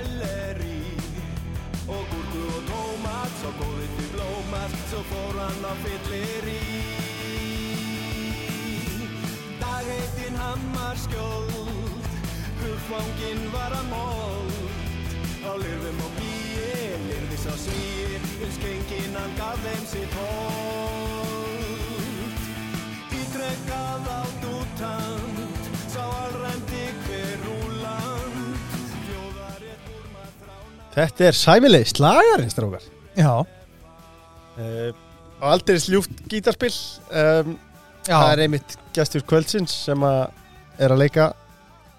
Selleri Og gúrku og tómat Svo góðið til blómat Svo fór hann á fyllir í Dag heitinn hammar skjóld Hugfanginn var að mold. Á lirfum og bíi Lirði sá svíi Um skenginn hann gaf þeim sitt hold. Ítrekkað átt Þetta er sæmileg slagarinn, strákar. Já, Uh, og aldrei sljúft gítarspill. Um, það er einmitt gestur kvöldsins sem að er að leika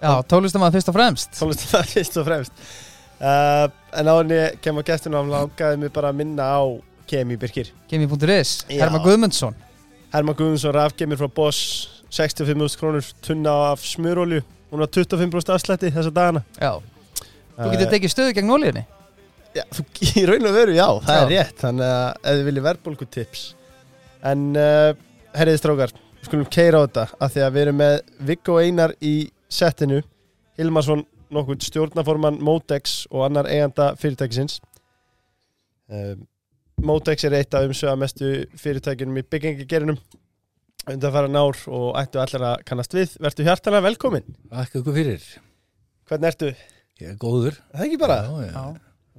já tólustum fyrst og fremst tónlist það fyrst og fremst. Uh, en á henni kemur gesturinn á langaði mig bara að minna á Kemi Birkir. Gemi.is, Já. Herma Guðmundsson Herman Guðmundsson rafgemir frá Boss 65.000 krónur tunna af smurolju. Hún var 25% afslætti þessa dagana. Já, þú getur tekið stöðu gegn ólíðinni Já, þú, í raun og veru, já, það er Já. rétt þannig að ef þið viljið verðbólgu tips en uh, herriði strákar við skulum keira á þetta af því að við erum með Viggo Einar í settinu Hilmarsson nokkuð stjórnaforman Motex og annar eiganda fyrirtækisins um, Motex er eitt af umsöga mestu fyrirtækinum í byggingagerinum undan fara nár og ættu allir að kannast við vertu hjartalega velkomin Takk ykkur fyrir. hvernig ertu? Ég er góður. Það er ekki bara, Já, já. Já,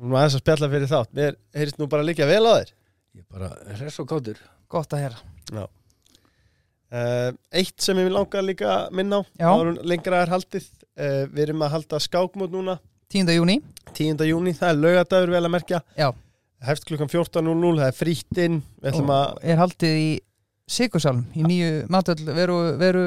nú aðeins að spjalla fyrir þátt. Mér heyrist nú bara líka vel á þér. Ég er bara hress og kátur. gott að heyra. Uh, eitt sem ég vil langa líka að minna á Já. áður en lengra er haldið uh, við erum að halda skákmót núna. 10. júni 10. júni, það er lögadagur vel að merkja. Já, hefst klukkan 14.00, það er frítt inn. Við ætlum að er haldið í Sigursalm í nýju matöll veru, veru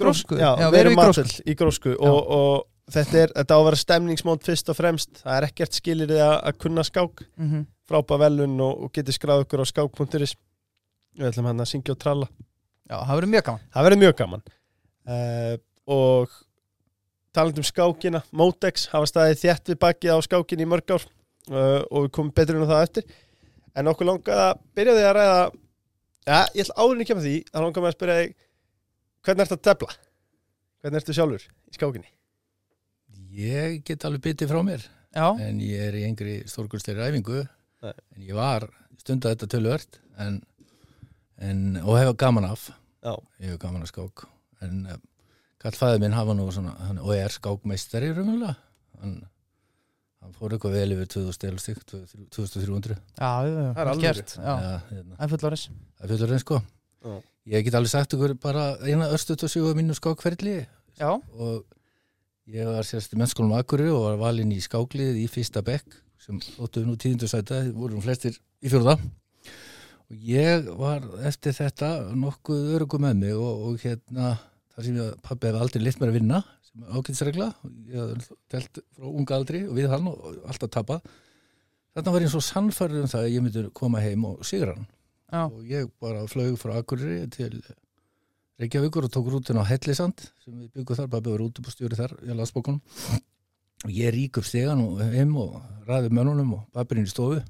grósku. já, Já, við veru erum í grósku. matul í grósku. Og, og þetta, er, þetta á að vera stemningsmót fyrst og fremst. Það er ekkert skilir að, að kunna skák. Mm frábæð velun og, og geti skráð okkur á skák.is við ætlum hann að syngja og tralla. Já, það verður mjög gaman. Það verður mjög gaman. Uh, og talandi um skákina Motex hafa staðið þétt við bakið á skákinni í mörg ár uh, og við komum betur á það eftir. En okkur langaði að byrja því að ræða ja, ég ætla áðurinn ekki með því að langaði að spyrja þig hvernig ertu að tefla? hvernig ertu sjálfur í skákinni? Ég get alveg bitið frá mér. Já, En ég er í engri stórkursleiri æfingu. Nei. En ég var stundað þetta tölvört. En, en, og hefa gaman af. Já. Ég hefa gaman af skák. En uh, kallfæði minn hafa nú svona, hann, og er skákmeistari raunverulega. Hann, hann fór eitthvað vel yfir 2000 elustík, 2300. já, já, já, Það er alvöru. gert hérna. er Það er fullur einn sko. Já. Ég get alveg sagt ykkur bara eina örstut og sjögu mínu skákferðli Já, og ég var sérst í mennskólum Akureyri og var valinn í skáklið í fyrsta bekk sem þóttu nú tíðindu sæta, voru nú flestir í fjórða. Og ég var eftir þetta nokkuð örugum með mig og, og hérna þar sem ég pabbi hefði aldrei litt mér að vinna sem ágætisregla ég hafði telt frá unga aldri og við hann og alltaf tapað. Þarna var ég svo sannfærður um það að ég myndi koma heim og sigra hann. Og ég bara flög frá Akureyri til Reykjavíkur og tók rútun á Hellisand sem við byggum þar, bara byggum rútubústjóri þar í landsbókunum. Og ég rík upp stegan og heim og ræði mönnunum og babirinn í stofu.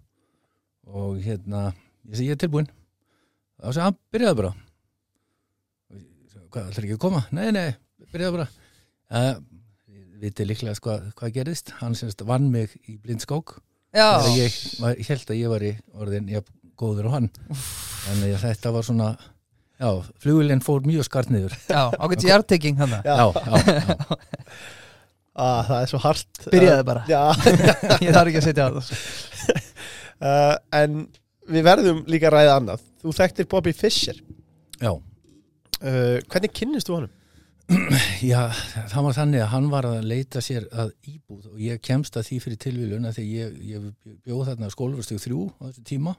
Og hérna ég segi ég er og það sé hann byrjaði bara. Segi, hvað, ætlar ekki að koma? Nei, nei, byrjaði bara. Uh, vitið líklega hvað, hvað gerðist. Hann semst vann mig í blindskák. Já, þegar ég ég held að ég var í orðin ég góður á hann. Þannig að þetta var svona já, flugulinn fór mjög skart niður. Já ágætt jarteking hann Já. já, já, ah, það er svo hart Byrjaði bara. já, Ég þarf ekki að setja á það. Uh, en við verðum líka að ræða annað. Þú þekktir Bobby Fischer. Já. uh, hvernig kynnist þú honum? já, það var þannig að hann var að leita sér að íbúð og ég kemst að því fyrir tilvílun að því ég, ég bjóð þarna skólaverstug þrjú á þessu tíma.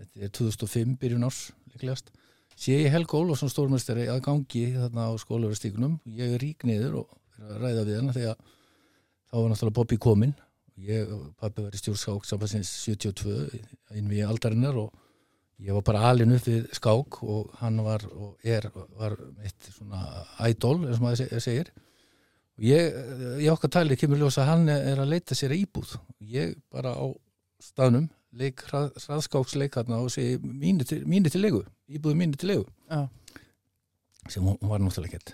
Þetta er 2005 byrjun árs líklegast sé ég Helga Ólafsson stórmestari að gangi þarna á skólaverstugnum ég er rík niður og ræða við hann þegar þá var náttúrulega Bobby kominn. Ég og pappi var í stjórnskák samfansins 72 inn við aldarinnar og ég var bara alin upp við skák og hann var og er var eitt svona idol eins og maður se- segir. Og ég, ég okkar talið kemur ljós að hann er að leita sér að íbúð. Ég bara á staðnum leik hrað, hraðskáksleik hann og segi mínu til, mínu til leigu íbúðu mínu til leigu. Já. sem hún var náttúrulega ekkert.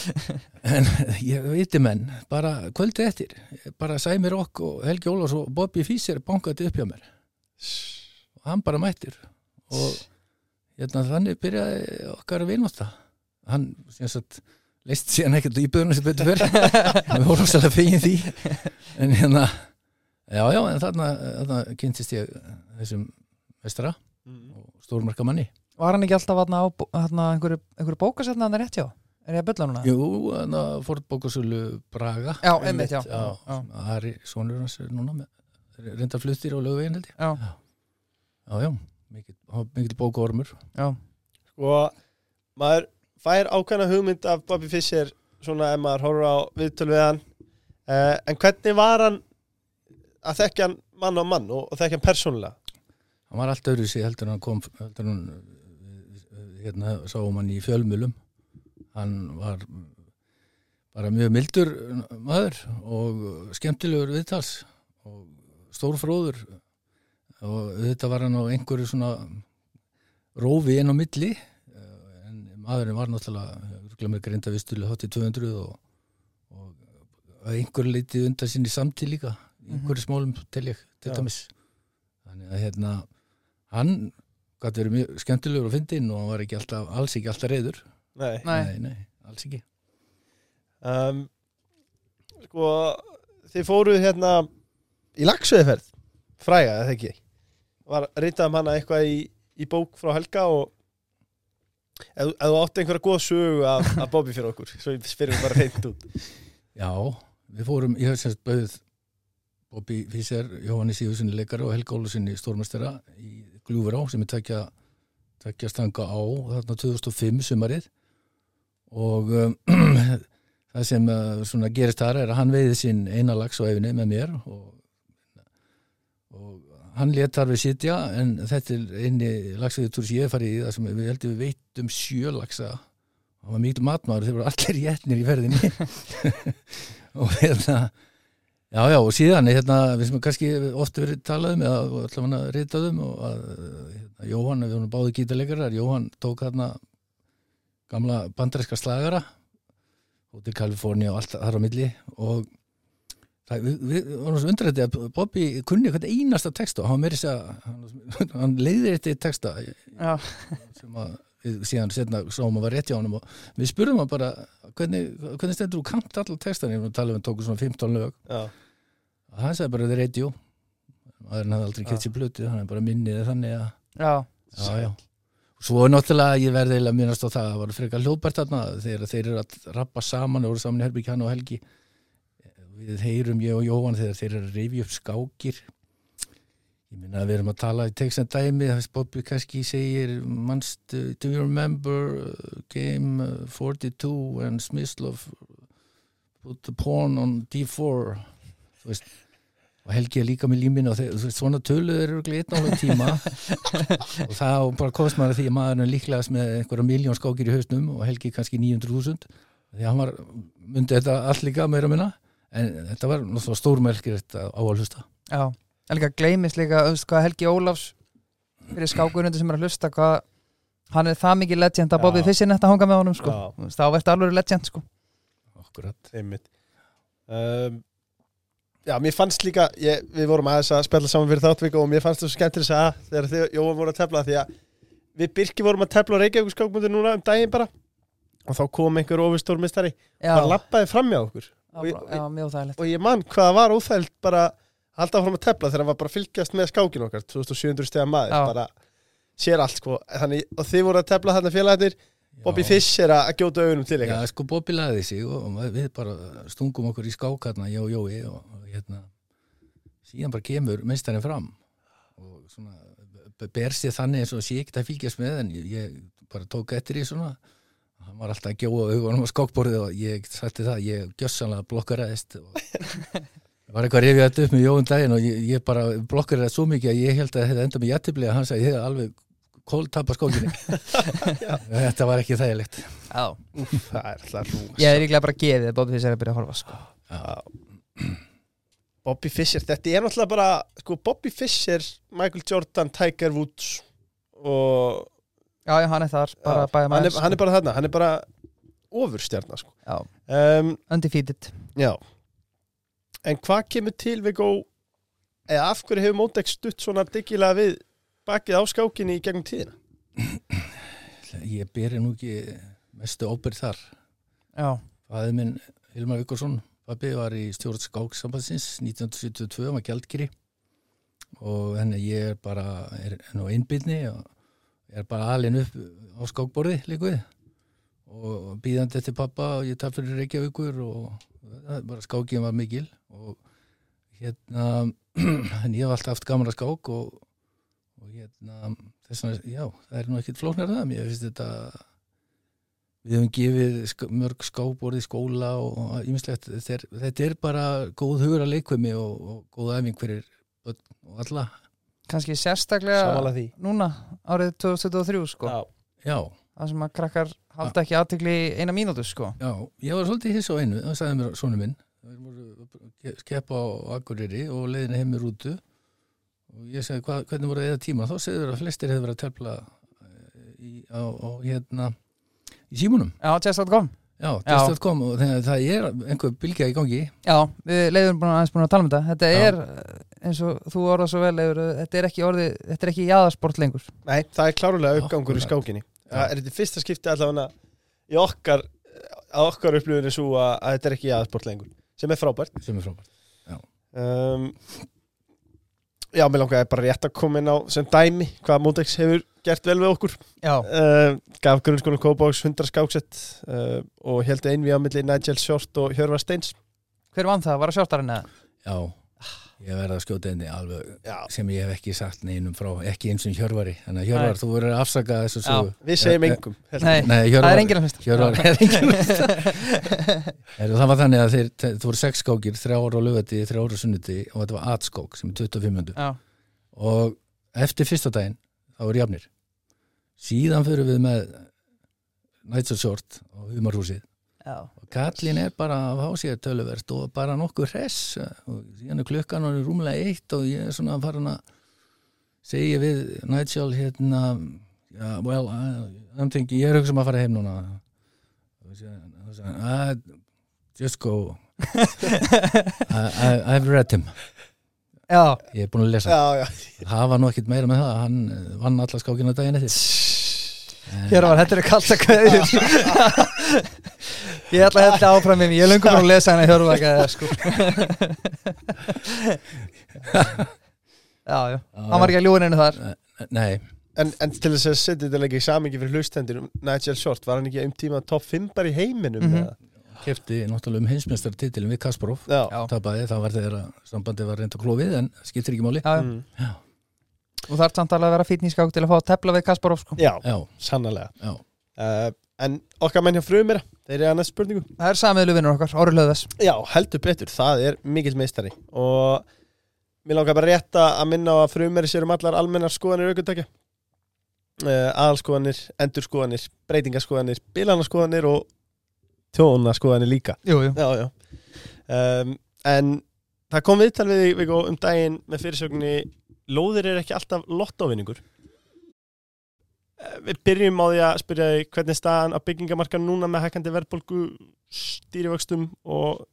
En ég viti menn bara kvöldi eftir bara Sæmi Rokk og Helgi Ólafs og Bobby Fischer bankaði upp hjá mér. Og hann bara mættir. Og hérna, þannig byrjaði okkar vinast hann sem sagt leist síðan ekkert í böðunum sem betur fyrr við vorum svolítið að fegin því. En hérna já já en þarna, þarna kynntist ég þessum mestara og stórmarka manni Var hann ekki alltaf þarna á þarna einhverju, einhverju bókasetna hann er rétt hjá? Er ég að bylla núna? Jú, þannig að Ford Bókasölu Braga. Já, einmitt, já. já, Já. Ari, sonur hans er núna með reynda fluttir á lögvegin held ég. Já, Já, já, hann mikið bókaormur. Já, og maður fær ákveðna hugmynd af Bobby Fischer svona ef maður horfur á viðtöl við hann. Uh, en hvernig var hann að þekkja hann mann á mann og, og þekkja hann persónulega. Hann var allt öðru sig heldur hann kom heldur hann hérna sáum hann í fjölmjölum hann var bara mjög mildur maður og skemmtilegur viðtals og stórfróður. Og þetta var hann á einhverju svona rófi inn á milli eh, en maðurinn var náttúrulega með greinda vistulega hátt í 200 og, og einhverju leiti undan sinni samtíð líka einhverju smálum til ég til dæmis. Þannig að hérna hann gæti verið mjög skemmtilegur og fyndinn og hann var ekki alltaf, alls ekki alltaf reyður Nei. Nei. nei, nei, alls ekki. Um, sko þið fóruð hérna í lagsveðferð fræga, eða ekki? Var reytað um hana eitthvað í, í bók frá Helga og ef, ef þú átti einhverja góða sögu af, af Bobby fyrir okkur, svo ég spyrir bara reynd út. Já, við fórum, ég hef semst bauð Bobby Fischer, Jóhanni Sýfusinni leikari og Helga Ólusinni stórmestara í Glúfurá sem er tvekja, tvekja stanga á þarna 2005 sumarið. Og um, það sem uh, gerist þar er að hann veiði sinn eina lags á efinni með mér og, og hann let þar við sitja en þetta er eini lagsveiðutúr sem ég hef farið í það sem við heldum við veitum sjö lagsa það var mikil matmaður, þeir voru allir jætnir í ferðinni. Og hérna já já og síðan hérna, við sem kannski oft verið talað um eða allavega ritað um og að hérna, Jóhann, við vorum báði gítarleikarar Jóhann tók hérna gamla bandaríska slagara út í Kaliforni og allt þar á milli og það, við, við vorum svo undrætti að Bobby kunni hvern einasta texta og hann meiri sér hann, hann leiðir eitt texta já, sem að síðan setna sáum að var rétt hjá honum og við spurðum hann bara hvernig, hvernig stendur þú kant allar textan ég var að tala um hann tóku svona 15 lög. Já, og hann sagði bara the radio. Maðurinn hafði aldrei kett sér blötu hann er bara minnið þannig að já, já, já. svo náttúrulega ég verði eiginlega minnast á það að það var frekar hljóðbært þarna þegar þeir eru að rappa saman og voru saman í Herbygg hann og Helgi. Við heyrum ég og Jóhann þegar þeir eru að reyfi upp skákir ég minna að við erum að tala í textan dæmi þess Bobby kannski segir manst, do you remember uh, game uh, 42 and Smyslov put the pawn on D4 þú veist og Helgi er líka með líminu og þeir, veist, svona töluð eru einn álega tíma. Og þá bara komst maður að því að maður er líklegast með einhverja miljón skákir í hausnum og Helgi kannski 900.000 því að hann var, myndi þetta allt líka meira minna, en þetta var náttúrulega stórmerkir þetta á að hlusta. Já En líka gleymis líka, veist hvað Helgi Ólafs fyrir skákurundu sem er að hlusta hvað hann er það mikið legend að Bobby. Fischer netta hanga með honum sko. Þá verður alveg legend sko. Akkurat. einmitt. Um, Já, mér fannst líka ég, við vorum aðeins að spjalla saman fyrir þáttvík og mér fannst það svo skemmtileg að þegar þið Jóhann voru að tefla því að við Birki vorum að tefla Reykjavík skákmyndir núna um daginn bara og þá kom einhver ofistórmistari Já, bara lappaði fram hjá okkur. Já, og mjög þægilegt og ég mann hvað það var óþægild bara halda áfram að tefla þegar hann var bara að fylgjast með skákin okkar 2700 stegar maður Já. bara sér allt sko. Þannig, og þið voru að tefla þarna félagarnir. Bobby Já. Fischer að gjóta augunum til Já, ykkar sko Bobby laði sig og við bara stungum okkur í skák hérna, ég og og, hérna síðan bara kemur meistarinn fram. Og svona b- ber sér þannig eins og sé ekki að fylgjast með en ég, ég bara tók eftir í svona. Hann var alltaf að gjóa augunum á skákborðið og ég sætti það, ég gjössanlega blokkaraðist og var eitthvað að rifja þetta upp með Jóun daginn og ég, ég bara blokkaraði svo mikið að ég held að þetta enda með jættibli að hann sagði, ég hef alveg kóltapa skókinni. Þetta var ekki þægilegt. Já, það er alltaf rús ég er líklega bara að Bobby Fischer er að byrja að horfa sko. Bobby Fischer, þetta er náttúrulega bara sko, Bobby Fischer, Michael Jordan, Tiger Woods og Já, já, hann er þar, bara Já, hann, er, hann er bara þarna, hann er bara ofurstjarnar sko. Já, um, undefeated. Já En hvað kemur til við gó eða af hverju hefur Mótex stutt svona diggilega við bakið á skákinni í gegnum tíðina? Ég beri nú ekki mestu ábyrð þar. Já, Fæði minn Hilmar Vikursson, pabbi, var í stjórn skáksambansins 1972, hann var gjaldgeri og henni ég er bara, er nú einbyrni og er bara alin upp á skákborði líka við og býðandi eftir pappa og ég taf fyrir Reykjavíkur og það, bara skákin var mikil og hérna, en ég hef alltaf haft gaman að skák og, og hérna, þess vegna, já, það er nú ekkit flóknar það, mér finnst þetta við höfum gefið sk mörg skáborð í skóla og ímislegt, þetta, er- þetta er bara góð hugur að leikvimi og, og góð fyrir börn og alla. Kannski sérstaklega núna, árið 2023 sko. Já, já, Það sem að krakkar halda ekki aðtekli í eina mínútu sko. Já, ég var svolítið hiss á einu það sagði mér sonu minn. Að skeppa á Akureyri og leiðinu heim í rútu. Og ég sagði hvað, hvernig voru eða tíma? Þá segður að flestir hefur verið að tefla eh, í, á, á hérna í símunum, Já, chess.com já, kom og þegar það er einhver bylgja í gangi. Já, við leiðum búin aðeins búin að tala um þetta. Þetta Já. er, eins og þú orðað svo vel þetta er ekki orðið, þetta er ekki jaðarsport lengur. Nei, það er klárlega uppgangur í skákinni Það er þetta fyrsta skipti allavega í okkar að okkar upplifinu svo að, að þetta er ekki aðsport lengur sem er frábært. Sem er frábært um, Já, mér langaði bara rétt að koma inn á sem dæmi hvað Mótex hefur gert vel við okkur. Já, uh, gaf grunnskóla Kópáks 100 skáksett uh, og held einvi á milli Nigel Short og Hjörvar Steins. Hver vann það? Var það sjórtarinn eða? Já, ég verði að skjóta einni alveg Já. sem ég hef ekki sagt neinum frá, ekki eins og Hjörvari. Þannig að Hjörvar, Nei. þú verður að afsaka þessu Já. sögu. Við segjum Eh, eh, engum Nei, Nei, Hjörvar, það er enginn að hlusta. Hjörvar er enginn að Heyrðu, Það var þannig að þeir, þú voru sex skákir þrjá ára á lögati, þrjá ára á sunnuti og þetta var atskók sem er 25 mjöndu Já, og eftir fyrsta daginn þá er jafnir. Síðan fyrir við með Nights of Short og Humarhúsið. já, og kallin er bara að fá sér töluvert og bara nokkuð hress. Og síðan er klukkan og er rúmlega eitt og ég er svona farin að segja við Nigel hérna yeah, well, I, I'm thinking, ég er hugsa um að fara heim núna. Og síðan, "Ah, just go. I, I, I've read him. Já, ég er búin að lesa. Já, já. Það var nú ekkit meira með það hann eh, vann alla skákina daginn eftir. Hér var, kallt að kveður Ég ætla að hella áfram mér, ég löngu búin að lesa hana hjörvaka eða sko. Já, já, hann var ekki að ljúin einu þar. Nei, En, en til þess að setja þetta leikið í samingi fyrir hlustendur Nigel Short, var hann ekki um tíma topp 5 bara í heiminum mm kefti náttúrulega um heimsmeistartitilin við Kasparov. Tapaði, það var þegar að sambandi var reynda klófið en skiptir ekki máli. Já, Mm. já, og þarf samt alveg að vera fítn í skák til að fá að tepla við Kasparov sko. Já já, sannlega já. uh, En okkar menn hjá frumira, þeir eru að næst spurningu. Það er samiðlu vinnur okkar, Orri Löðves Já, heldur betur, það er mikill meistari. Og mér langar bara rétt að minna á að frumeri sér um allar almennar skoðanir aukundakja uh, aðalskoðanir, endurskoðanir breytingaskoðanir, bilanarskoðanir og tjónaskoðanir líka. Jú, jú. Já, já. Um, En það kom viðtal við um daginn með fyrirsögninni Lóðir er ekki alltaf lottóvinningur. Eh, Við byrjum á því að spyrja þig hvernig er staðan á byggingamarka núna með hækkandi verðbólgu stýrivöxtum og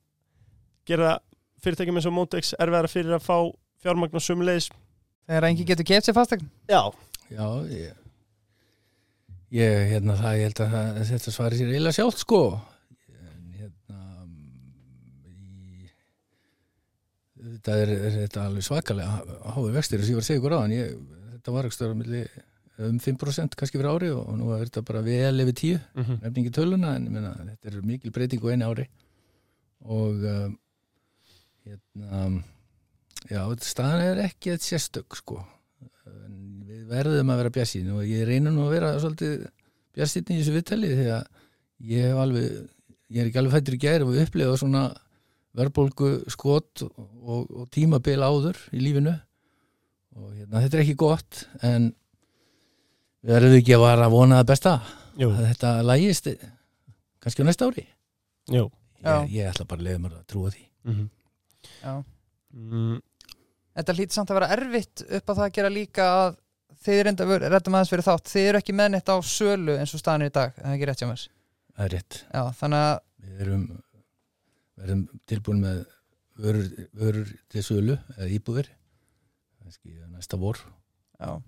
gera fyrirtækjum eins og Mótex erfiðara fyrir að fá fjármagn og sumulegis Þegar enginn getur gett sér fastegn Já, já ég, ég, hérna það, ég held að það, þetta svari sér eiginlega sjálft sko. En hérna í, þetta er, er þetta alveg svakalega hái vextir þess að ég var að segja ykkur á en ég, þetta var ekki stöður milli um 5% kannski fyrir ári og, og nú er þetta bara vel yfir 10 mm -hmm. nefningi töluna en meina, þetta er mikil breyting á einu ári. Og um, hérna já, staðan er ekki að sérstök sko. En við verðum að vera bjassín og ég reynir nú að vera svolítið bjassín í þessu viðtali því að ég hef alveg ég er ekki alveg fættur í gæri og upplefa svona verðbólgu skot og, og, og tímabil áður í lífinu. Og hérna, þetta er ekki gott en við verðum ekki að vara að vona það besta? Jú, að þetta lægist kannski á næsta ári? Jú. Ég, ég ætla bara að leiða mér að trúa því. Mm -hmm. Já. Mm, Þetta hlýtt samt að vera erfitt upp á það að gera líka að þið reynda reddum aðeins fyrir þátt. Þið eru ekki með neitt á sölu eins og staðan er í dag það er ekki rétt hjá mér. Það er rétt. Já, þannig að við erum, verðum tilbúin með vörur, vörur til sölu eða kannski næsta vor. Já,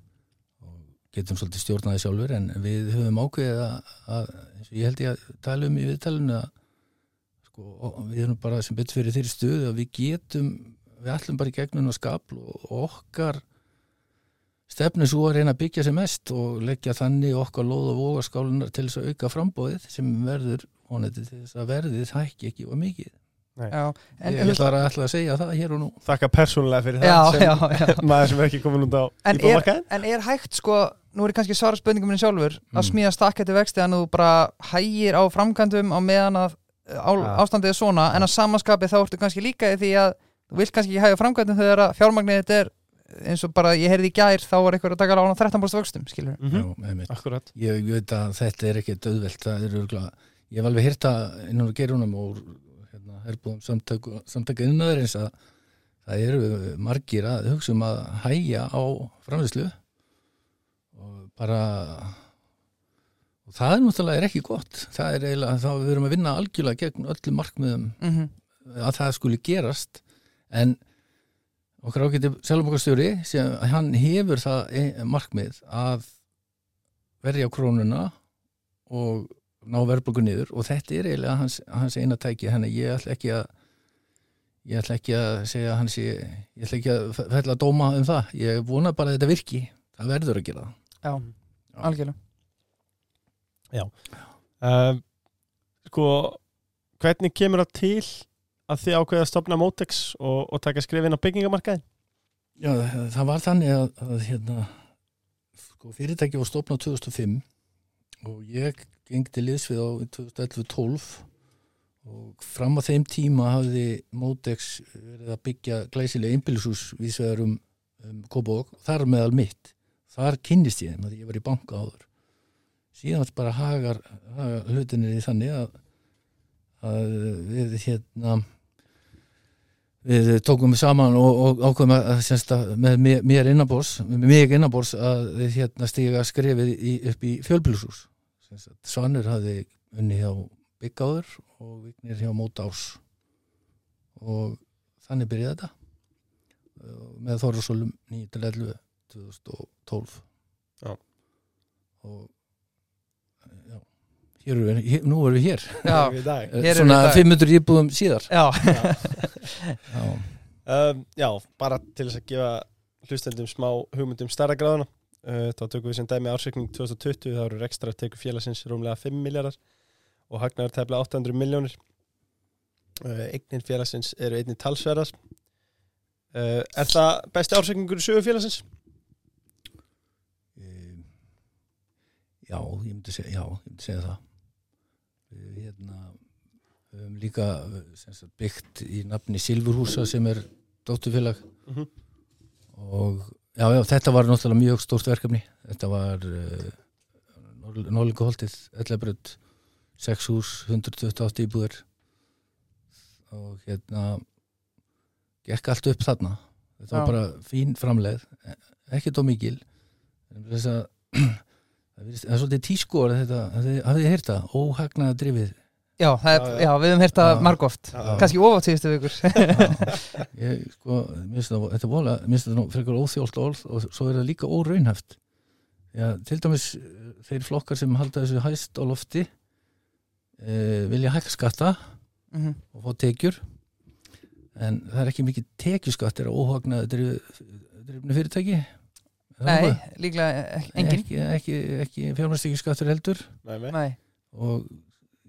getum svolítið stjórnaði sjálfur en við höfum ákveðið að, að og ég held ég að tala um í viðtalinu að sko, og við erum bara sem betur fyrir þeirri stöðu að við getum við ætlum bara í gegnum að skapl og, og okkar stefnu svo að reyna að byggja sem mest og leggja þannig okkar lóð og vogaskálunar til þess að auka frambóðið sem verður vonandi til þess að verðið hækki ekki og mikið. Já en, Ég ætla að, ætla að segja það hér og nú. Þakka persónulega fyrir það já, sem já, já. maður sem er ekki komin út á En, er, en er hægt sko nú er ég kannski svara spurningum minni sjálfur að Mm. smíða stakketti vexti að þú bara hægir á framkvæmdum á meðan að á, Ja. ástandið er svona en að samanskapi þá ertu kannski líka í því að þú vilt kannski ekki hægja framkvæmdum þegar að fjármagnið þetta er eins og bara ég heyrði í gær þá var eitthvað að taka lána 13% vöxtum skilur. Já, einmitt. Akkurat ég, ég veit að þetta er ekki döðvelt það er örgulega, ég hef alveg hýrta innan á gerunum og herbúðum samtaka, innæðurins að það eru margir að hugsa um að hæja á framleyslu og bara og það er náttúrulega ekki gott. Það er eiginlega, þá við erum að vinna algjörlega gegn öllum markmiðum mm að það skuli gerast. En okkar ágæti selumokastjóri sem hann hefur það e- markmið að verja krónuna og ná verðbólgu niður og þetta er eiginlega hans, hans eina tæki. Þannig að ég ætla ekki að ég ætla ekki að segja hans ég, ég ætla ekki að fælla að dóma um það. Ég vona bara að þetta virki. Það verður að gera það. Já, algjörlega. Um, Sko Hvernig kemur það til að þið ákveða að stopna Motex og, og taka skrifin á byggingamarkaðin? Já, það- það var þannig að, að hérna, sko, fyrirtæki var stopnað 2005 og ég gengdi liðsvið á 2011-12 og fram á þeim tíma hafði Motex verið að byggja glæsilega einbýlishús vísvegar um, um Kópavók, þar meðal mitt. Þar kynnist ég þeim að ég var í banka áður. Síðan bara hagar, hagar hlutinni þannig að, að við hérna við tókum við saman og, og ákveðum að, að, með mér innabors, með mig innabors að við hérna stiga skrefið í, upp í fjölbílusús Svanur hafði unni hjá Byggáður og Vignir hjá Mótás og þannig byrjaði þetta. Með Þorrasólum 9.11 2012 Já. og já, hér hér, nú erum við hér. Já. Hér svona við í dag. 500 íbúðum síðar. Já, já, Um, já, bara til þess að gefa hlustendum smá hugmyndum stærra gráðuna þá tökum við sem dæmi ársreikning 2020 þá eru rekstra tekur félagsins rúmlega 5 miljardar og hagnaður tefla 800 miljónir uh, eignir félagsins eru einnig talsverðar uh, Er það besti ársreikningur í sögu félagsins? Ehm, Já, ég myndi segja, já, ég myndi segja það. Við hérna, höfum líka sagt, byggt í nafni Silfurhúsa sem er dótturfélag Mhm. og já, já, þetta var náttúrulega mjög stórt verkefni. Þetta var uh, Norlingaholtið, Ellabrödd, 6 hús, 128 íbúður og hérna gekk allt upp þarna. Þetta var Já. bara fín framleið, þess að það er svolítið tískor þetta, hafið þið heyrt það, óhagnaða drifið já, það er, Já, já. já, við höfum heyrt það Já. margóft kannski ofátt síðustu vikur. Ég, sko, mér finnst það, þetta er vola það nú frekar óþjólt orð og svo er það líka óraunhæft. Já, til dæmis eh, þeir flokkar sem halda þessu hæst á lofti e, vilja hækka skatta Mhm. og fá tekjur. En það er ekki mikið tekjuskattir á óhagnaða drifnu fyrirtæki. Er það nei, líklega engin ekki, ekki, ekki fjármæstekjuskattur heldur. Nei, nei. nei, og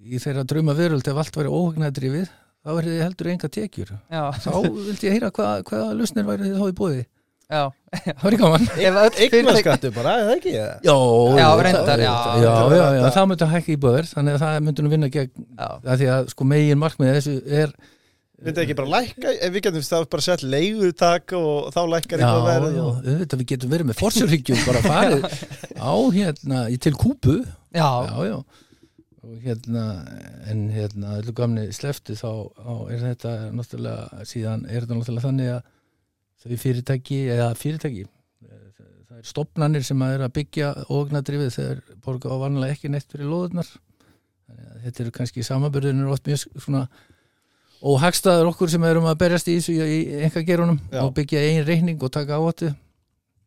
í þeirra drauma veröld ef allt væri óhagnadrifið þá verði þið heldur enga tekjur. Já, þá vildi ég heyra hvað, hvaða lausnir væri þið þá í bóði já. Það var í gaman Eignarskattu bara, eða ekki? já, Já, reyndar, já. já, já, já, Þetta- það myndi að hækka í bóðir þannig að það myndi nú vinna gegn já, að því að sko megin markmið þessu er Myndi ekki bara lækka, ef við getum þá bara sett leigutak og þá lækkar já, eitthvað verð já, og... auðvitað við getum verið með forsjörhyggjum bara farið á hérna til kúpu já, já, já og hérna, en hérna öllu gamni slefti þá, er þetta náttúrulega, síðan er þetta náttúrulega þannig að þau fyrirtæki, eða fyrirtæki eh, það er stopnanir sem að er að byggja ógnadrifið þegar borga á vanlega ekki neitt fyrir að þetta eru kannski samanbyrðinir oft mjög svona óhagstaður okkur sem erum að berjast í í enga gerunum og byggja einn reikning og taka ávatu já,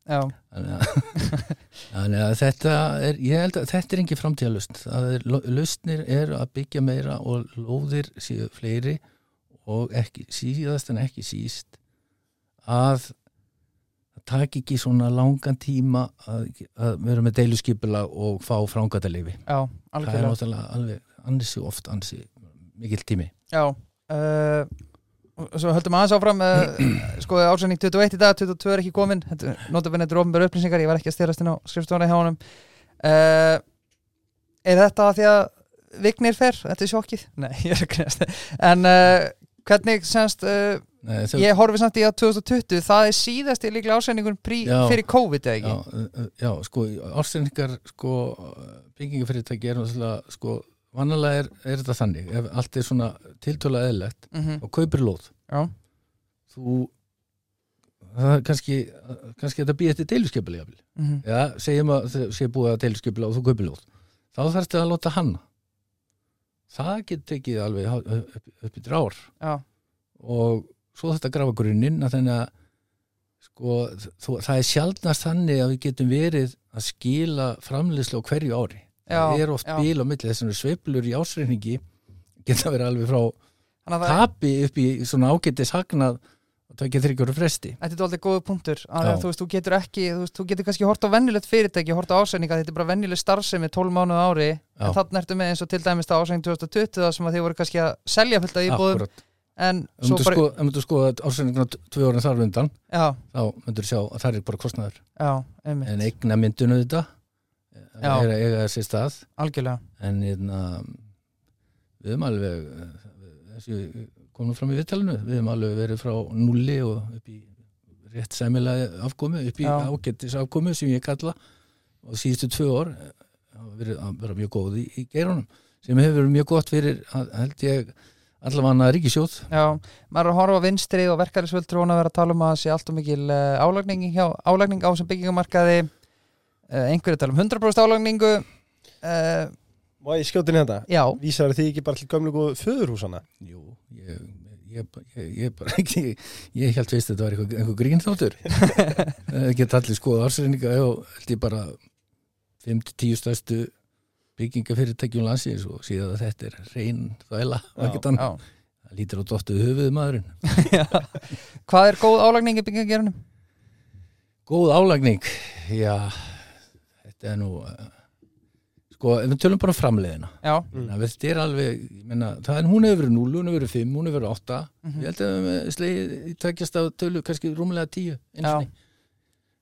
þannig að, þetta er ég held að þetta er engin framtíðalust er, lustnir er að byggja meira og lóðir séu fleiri og ekki, síðast en ekki síst að það taki ekki svona langan tíma að, að vera með deiluskipula og fá frángatalifi það er náttúrulega alveg ansi oft ansi mikill tími. Já uh, og Svo höldum aðeins áfram uh, sko ásending 21 í dag, 22 er ekki komin notabene þetta er ofnbæra upplýsingar, ég var ekki að styrast inn á skrifstofana hjá honum uh, Er þetta því að Vignir fer, þetta er sjokkið? Nei, ég er að knæst En uh, hvernig semst uh, Nei, þau, ég horfi samt í að 2020 það er síðasti líklega ásendingun Já. fyrir COVID eða já, ekki? uh, já, sko ársendingar sko byggingafyrirtæki er náttúrulega sko vanalega er, er þetta þannig ef allt er svona tiltöla eðlegt Mm og kaupir lóð. Já, þú það kannski, kannski þetta býð eftir deiluskipuli jafnvel. mm eða segjum að það sé búið að deiluskipula og þú kaupir lóð. Þá þarf þetta að láta hanna. Það getur tekið alveg upp, upp í drár. Já, og svo þetta grafa grunninn að þannig að sko, það er sjaldnast þannig að við getum verið að skila framleiðslu á hverju ári það er oft já. bíl á milli þess að sveiflur í ásreiningi geta verið alveg frá það tapi upp í svona ágætis hagnað og takja þryggjóru fresti Þetta er aldrei góða punktur að Já. þú veist, þú getur ekki, þú veist, þú getur kannski hort á vennilegt fyrirtæki, hort á ásæninga, þetta er bara vennileg starfsemi 12 mánuð ári, Já. en þannig ertu með eins og til dæmis það ásæning 2020 það sem að þið voru kannski að selja fullt af íbúðum en svo myndu bara, sko, sko að ásreyninguna tvö orðin þar undan já, þá myndur sjá að það er bara einmitt, en eigna myndinu þetta Já. er að eiga þessi stað. Algjörlega. En hérna, við höfum alveg þessi komum fram í viðtalinu, við höfum alveg verið frá nulli og upp í rétt sæmilega afkomu, upp í Já. ágættis afkomu sem ég kalla. Og síðustu tvö eh, verið að vera mjög góð í, í geirunum sem hefur verið mjög gott fyrir held ég allavega ríkisjóð Já, maður er að horfa vinstri og verkærisvöldur að vera að tala um að það sé allt og mikil uh, álagning, hjá, álagning á sem byggingamarkaði einhverju tala um 100% álagningu uh, Má ég skjóti inn í þetta? Já, Vísar því ekki bara til gömlu góðu föðurhúsana? Jú, ég, ég, ég, ég, bara, ég, ég held veist að þetta var eitthvað, eitthvað grínþáttur það geta allir skoða ársreininga og held ég bara 5-10 stærstu byggingafyrirtækjum landsins og síðan að þetta er reyn þvæla það lítur á dottuð höfuð maðurinn Já. Hvað er góð álagning í byggingagerunum? góð álagning já, þetta er nú uh, sko, við tölum bara um framleiðina Já, Mm. mm. þetta er alveg, menna, það er hún hefur verið 0, hún hefur verið 5, hún hefur verið 8 Mhm. ég held að við slegið í tækjast af tölu kannski rúmlega 10 einu Já. sinni.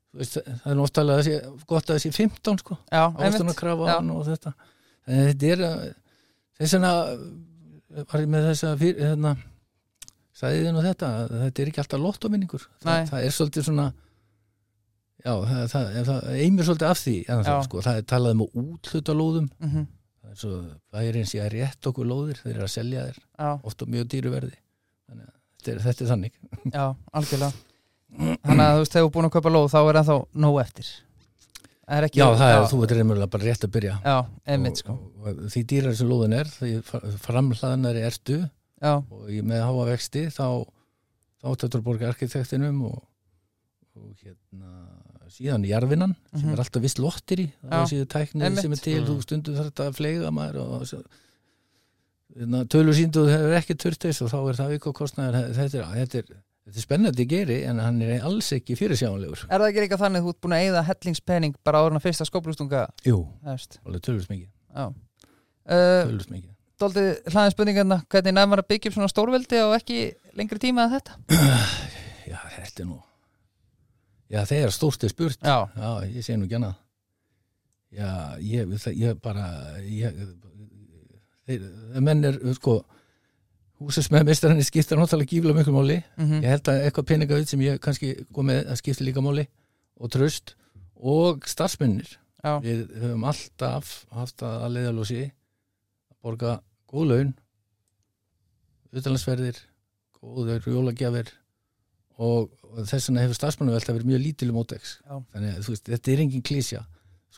Þú veist, það er að sé, gott að það sé 15 sko, já, ástunna einmitt krafa Já. og þetta en þetta er að þess vegna var ég með þessa fyrir, hérna, sæðin og þetta að þetta er ekki alltaf lottominningur það, það er svolítið svona já, það, það, það eimir svolítið af því það, sko, það er talað um að útluta lóðum. Mhm, það er svo bærin sé að rétt okkur lóðir þeir eru að selja þér Já, oft á mjög dýru verði. Þannig að þetta er, þetta er þannig. Já, algjörlega. Þannig að þú veist, þegar þú er búin að kaupa lóð þá er ennþá nóg eftir. Það er já, það er, þú veit reymurlega bara rétt að byrja. Já, einmitt sko. Og, og, því dýrar sem lóðin er því framhlaðnari ertu. Já, og ég með háa vexti þá þá tættur borga arkitektinum og, og hérna síðan jarfinan sem Mhm. er alltaf viss lottir í er síðu tæknið einmitt. sem er til Mhm. þú stundum þetta að fleiga maður og svo, hérna, tölur síndu þú hefur ekki turtis og þá er það vika kostnaður þetta er, þetta er, þetta er spennandi geri en hann er alls ekki fyrirsjáanlegur er það ekki líka þannig að þú ert búin að eyða hellingspenning bara en að fyrsta skóplustunga Jú, alveg tölvist mikið Já uh, tölvist mikið Dóldi hlaðin spurningarna hvernig nefnir að byggja upp svona stórveldi og ekki lengri tíma að þetta Já, þetta er nú Já, þegar stórt er spurt. Já, Já, ég segi nú ekki annað. Já, ég, ég bara ég, þeir, menn er, sko húsasmeðmeistarinni skiptir náttúrulega gífla miklu máli. Mm ég held að eitthvað peninga sem ég kannski kom með að skipta líka máli og tröst og starfsmennir. Já, við höfum alltaf haft að leiðalósi að borga góð laun utanlandsferðir góður jólagjafir og, og þess vegna hefur starfsmannavelta verið mjög lítil um ótex Já. þannig að veist, þetta er engin klísja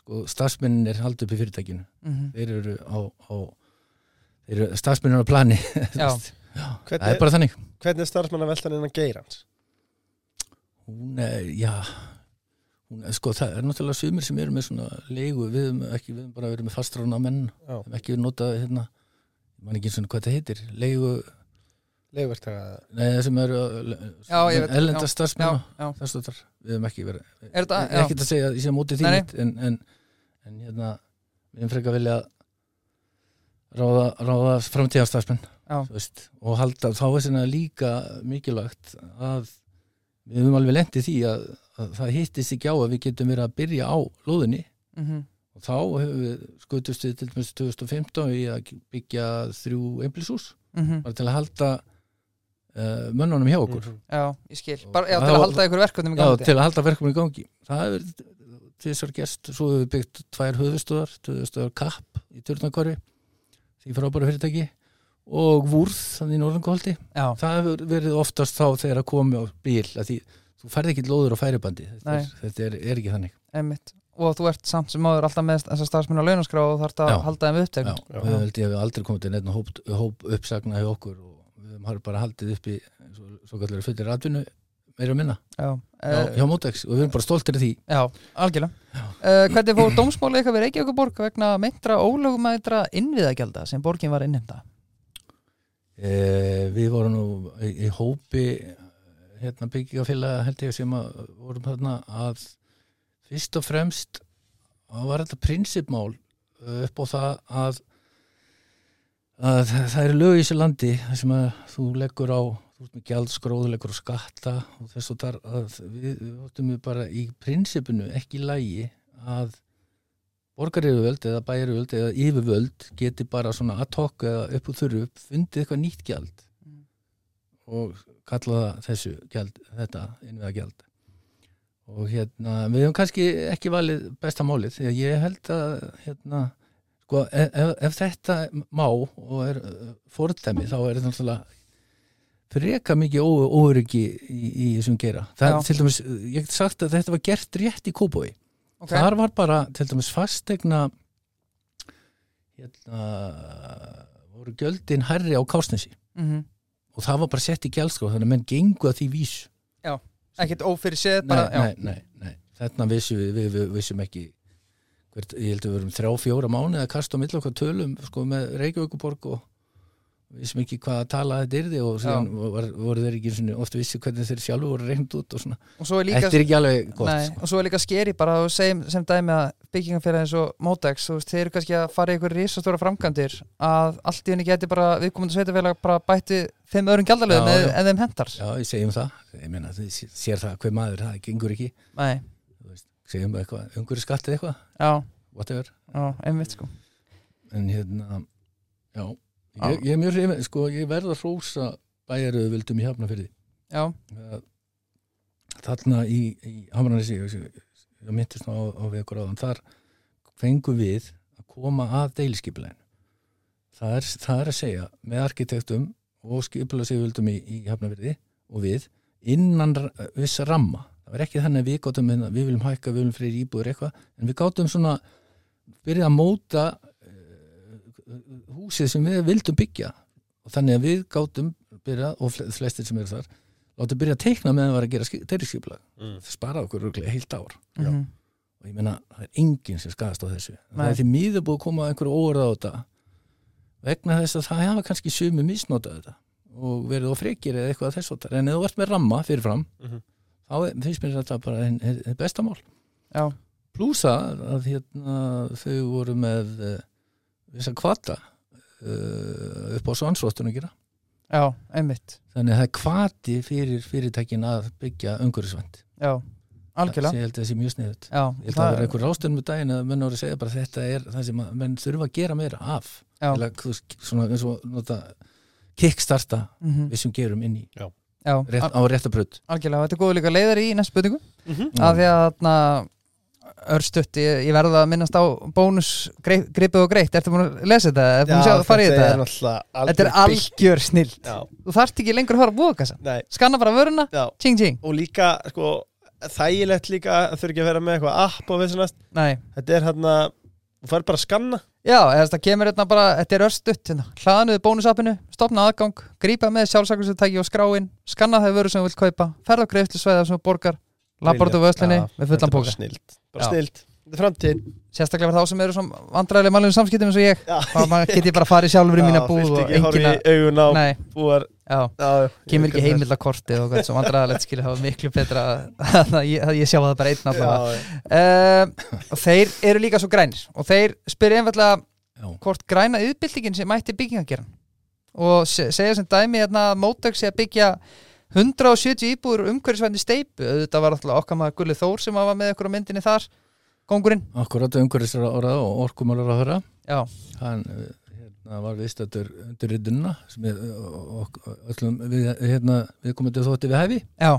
sko, starfsmennin er haldið upp í fyrirtækinu. Mhm. þeir eru á, á þeir eru starfsmennin á plani. Það Hvernig, er bara þannig. hvernig er starfsmannaveltan innan geirans? hún er, já hún er, sko, það er náttúrulega sumir sem eru með svona leigu, við höfum ekki, við höfum bara verið með fastrána menn, Já. ekki verið notað hérna, ég man ekki svona hvað þetta heitir. Leigu, Leifverktaka nei það sem eru Já, ég veit, ellenda já, starfsmenn já. þess að við höfum ekki verið Er þetta, Ég er ekki að segja að ég sé móti því en, en, en hérna við höfum frekar vilja ráða, ráða veist, og halda þá er svona líka mikilvægt að við höfum alveg lendið því að, að það hittist ekki á að við getum verið að byrja á lóðinni. Mhm, og þá hefur við skutust við til dæmis 2015 í að byggja þrjú einbilshús mhm. bara til að halda uh, mönnunum hjá okkur. Já, ég skil, bara, já, til að halda ykkur verkefnum í Já, gangi. til að halda verkum í gangi. Það hefur þessar gerst. Svo hefur við byggt tvær höfustöðar höfustöðar kapp í Turnakori því frábæra fyrirtæki og Vúrð, þannig í Norðangóldi Já, það hefur verið oftast þá þegar að komi á bíl að því þú færði ekki lóður á færibandi. Þetta, er, þetta er, er ekki þannig. Einmitt. Og þú ert samt sem áður alltaf með þessar starfsmenn á launaskrá og þarf að Já. halda þeim Já, upptekn og við held ég að við aldrei komið til neitt hóp, hóp uppsagna hjá okkur og við höfum bara haldið upp í svo, svo kallar fullir atvinnu meira minna. Já, hjá, eh, hjá Mótex og við erum bara stoltir af því. Já algjörlega. Uh, Hvernig fór dómsmáli eitthvað við Reykjavíkuborg vegna meintra ólögumætra innviðagjalda sem borgin var innheimta? Eh, við vorum nú í, í hópi hérna byggingafélaga held ég sem að vorum þarna að fyrst og fremst var þetta prinsipmál upp á það að, að það eru lög í þessu landi sem að þú leggur á þú ert með gjaldskróð, leggur á skatta og þess og þar að við, við áttum við bara í prinsipinu ekki lægi að borgaryfirvöld eða bæjarivöld eða yfirvöld geti bara svona ad hoc eða upp úr þurru upp fundið eitthvað nýtt gjald Mm. og kalla það þessu gjald, þetta innviða gjald og hérna við hefum kannski ekki valið besta málið því að ég held að hérna sko ef, ef, ef þetta má og er uh, fordæmi þá er þetta náttúrulega freka mikið ó, óryggi í, í þessum gera það Já. dæmis, ég get sagt að þetta var gert rétt í Kópói Ok, þar var bara til dæmis fastegna hérna voru gjöldin herri á Kásnesi mm og það var bara sett í gjaldskrá þannig að menn gengu að því vís ekkert ófyrir séð nei, bara, nei, nei, nei, þetta vissum við, við, við vissum ekki hvert, ég held að við verum þrjá, fjóra mánu eða kast á milli okkar tölum sko, með Reykjavíkuborg og við vissum ekki hvað að tala þetta yrði og síðan var, voru þeir ekki svona, oft vissi hvernig þeir sjálfu voru reynd út og svona, og svo er líka þetta er ekki alveg gott Nei, sko. og svo er líka skeri bara að segjum sem dæmi að byggingafélag eins og Motex, þú veist, þeir eru kannski að fara í ykkur risastóra framkvæmdir að allt í henni geti bara viðkomandi sveitafélag bara bætti fimm öðrum já. en þeim hendar Já, ég segjum það, ég meina þið sér það hver maður, það gengur ekki. Nei, segjum eitthvað, umhverju skattið eitthvað já, whatever, já, einmitt sko. En hérna já, ég, ég er mjög hrifin sko, ég verð að hrósa bæjaröðu vildum í hafnafyrði Já, þarna í, í Hamranesi ég, ég myndist á, á við okkur áðan þar fengum við að koma að deiliskipulegin það er, það er að segja með arkitektum og skipulagsíðvöldum í, í Hafnafyrði og við innan vissa ramma það var ekki þannig að við gátum hérna, við viljum hækka, við viljum fyrir íbúður eitthvað en við gátum svona byrja að móta uh, húsið sem við vildum byggja. Og þannig að við gátum byrja, og fle- flestir sem eru þar láttu byrja að teikna meðan var að gera deiliskipulag Mm. það sparaði okkur rúglega heilt ár. Mm og ég meina, það er enginn sem skadast á þessu. Það Nei. er því miður búið að koma einhverju óverða á þetta. Vegna þess að það hafa kannski sumi misnotað þetta og verið á frekir eða eitthvað þess að en ef þú ert með ramma fyrirfram Mhm. Þá er- finnst mér þetta bara einn ein, ein besta mál. Já, plúsa að hérna, þau voru með uh, þess að kvata uh, upp á svansvóttun að gera. Já, einmitt. Þannig að það er kvati fyrir fyrirtækin að byggja umhverfisvænt. Já, algjörlega. Ég held að það sé mjög sniðut Já, Ég held að það vera einhver rástöðum með daginn að menn voru að segja bara þetta er það sem að menn þurfa að gera meira af. Veist, svona eins og nota kickstarta mhm, við sem gerum inn í. Já rétt, al- á réttabröð algjörlega, þetta er góður líka leiðar í næst spurningu. Mhm. að því að þarna örstutt, ég, ég verða að minnast á bónus greip, gripið og greitt, ertu búin að lesa þetta? Ertu búin að sjá að fara í þetta er þetta? er algjör snilt Já, Þú þarft ekki lengur að fara að búa Skanna bara vöruna, já. Tjing tjing Og líka, sko, þægilegt líka þurfi ekki að vera með eitthvað app og Nei, Þetta er hérna, þú fær bara að skanna. Já, það kemur hérna bara Þetta er örstutt, hérna, hlaðanuðu bónusappinu Stopna aðgang, grípa með sjálfsaklisutæki og skráin Skanna það vöru sem þú vilt kaupa Ferð á greiðslusvæða sem þú borgar á vöslinni Já, með fullan er bara póka. snilt. Bara snilt, þetta er framtíð Sérstaklega fyrir þá sem eru svona vandræðilega mannlegum samskiptum eins og ég þá maður get ég bara farið sjálfur í mína búð og ekki horfi engin í augun á að Nei, búar já. Já, kemur ekki heimild að kortið og hvað svo vandræðalegt skilja það var miklu betra að, að, ég, að ég sjá það bara einn uh, og þeir eru líka svo grænir og þeir spyrir einfallega hvort græna yðbyltingin sem mætti byggingageran. Og se, segja sem dæmi hérna að Mótök sé að byggja 170 íbúður umhverfisvændi steipu auðvitað var alltaf okkar maður Gulli Þór sem var með ykkur á myndinni þar kongurinn Akkurat umhverfisra ára og orkumálar á þeirra já, hann eh, hérna, var viðstættur undir riddunna sem er eh, ok- öllum við, hérna, við komum til þótti við hæfi. Já,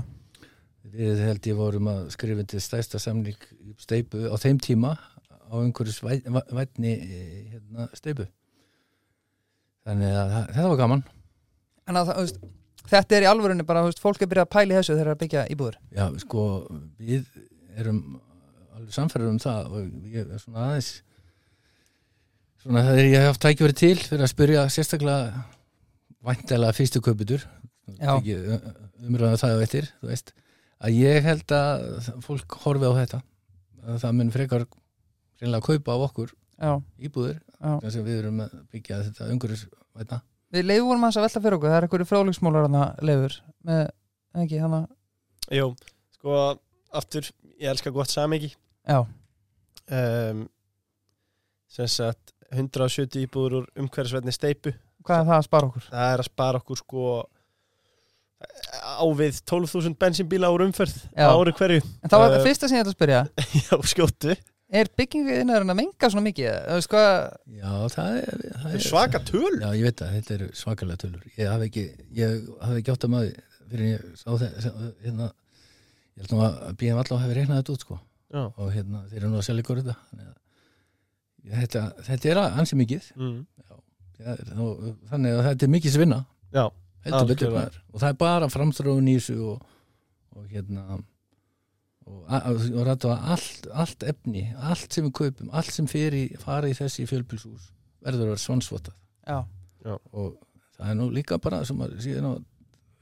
við held ég vorum að skrifa til stæsta samning í steipu á þeim tíma á umhverfis vætni hérna, steipu þannig að þetta var gaman. En að, það, þetta er í alvörunni bara, fólk er byrjað að pæla í þessu þegar það er að byggja íbúður já sko við erum alveg samferður um það og ég er svona aðeins svona það er ég hef haft tækifæri til fyrir að spyrja sérstaklega væntalega fyrstu kaupitur Já. umröða það og eittir þú veist að ég held að fólk horfi á þetta að það mun frekar reynilega kaupa á okkur já, þess að við erum að byggja þetta umhverfis vætna við leifum vorum aðeins að velta fyrir okkur það er einhverju fráleiksmólar hana leifur með, ekki, hana? Jú, sko, aftur, ég elska gott samegi já, um, sem sagt 170 íbúður úr umhverfisvetni steipu hvað er það að spara okkur? það er að spara okkur sko á við 12.000 bensínbíla úr umferð ári hverju. En það var Eh, fyrsta sem ég ætla að spyrja. Já, skjóttu, er bygginguðin að menga svona mikið? Hvað, já það er, það það er svaka töl Já, ég veit að þetta eru svakalega tölur. Ég hafi ekki, ég hafi ekki átt að maður fyrir en ég sá það hérna, ég held nú að BM allavega hefur reiknað þetta út sko já. og hérna, þeir eru nú að selja ykkur þetta þannig að ég, þetta, þetta er ansi mikið. Mm. Já, og, þannig að þetta er mikið svinna já, betur og það er bara framþróun í þessu og, og hérna og, og, og rættu að allt, allt efni, allt sem við kaupum allt sem fyrir, fara í þessi fjölbílshús verður að vera svansvotað og það er nú líka bara sem að síðan á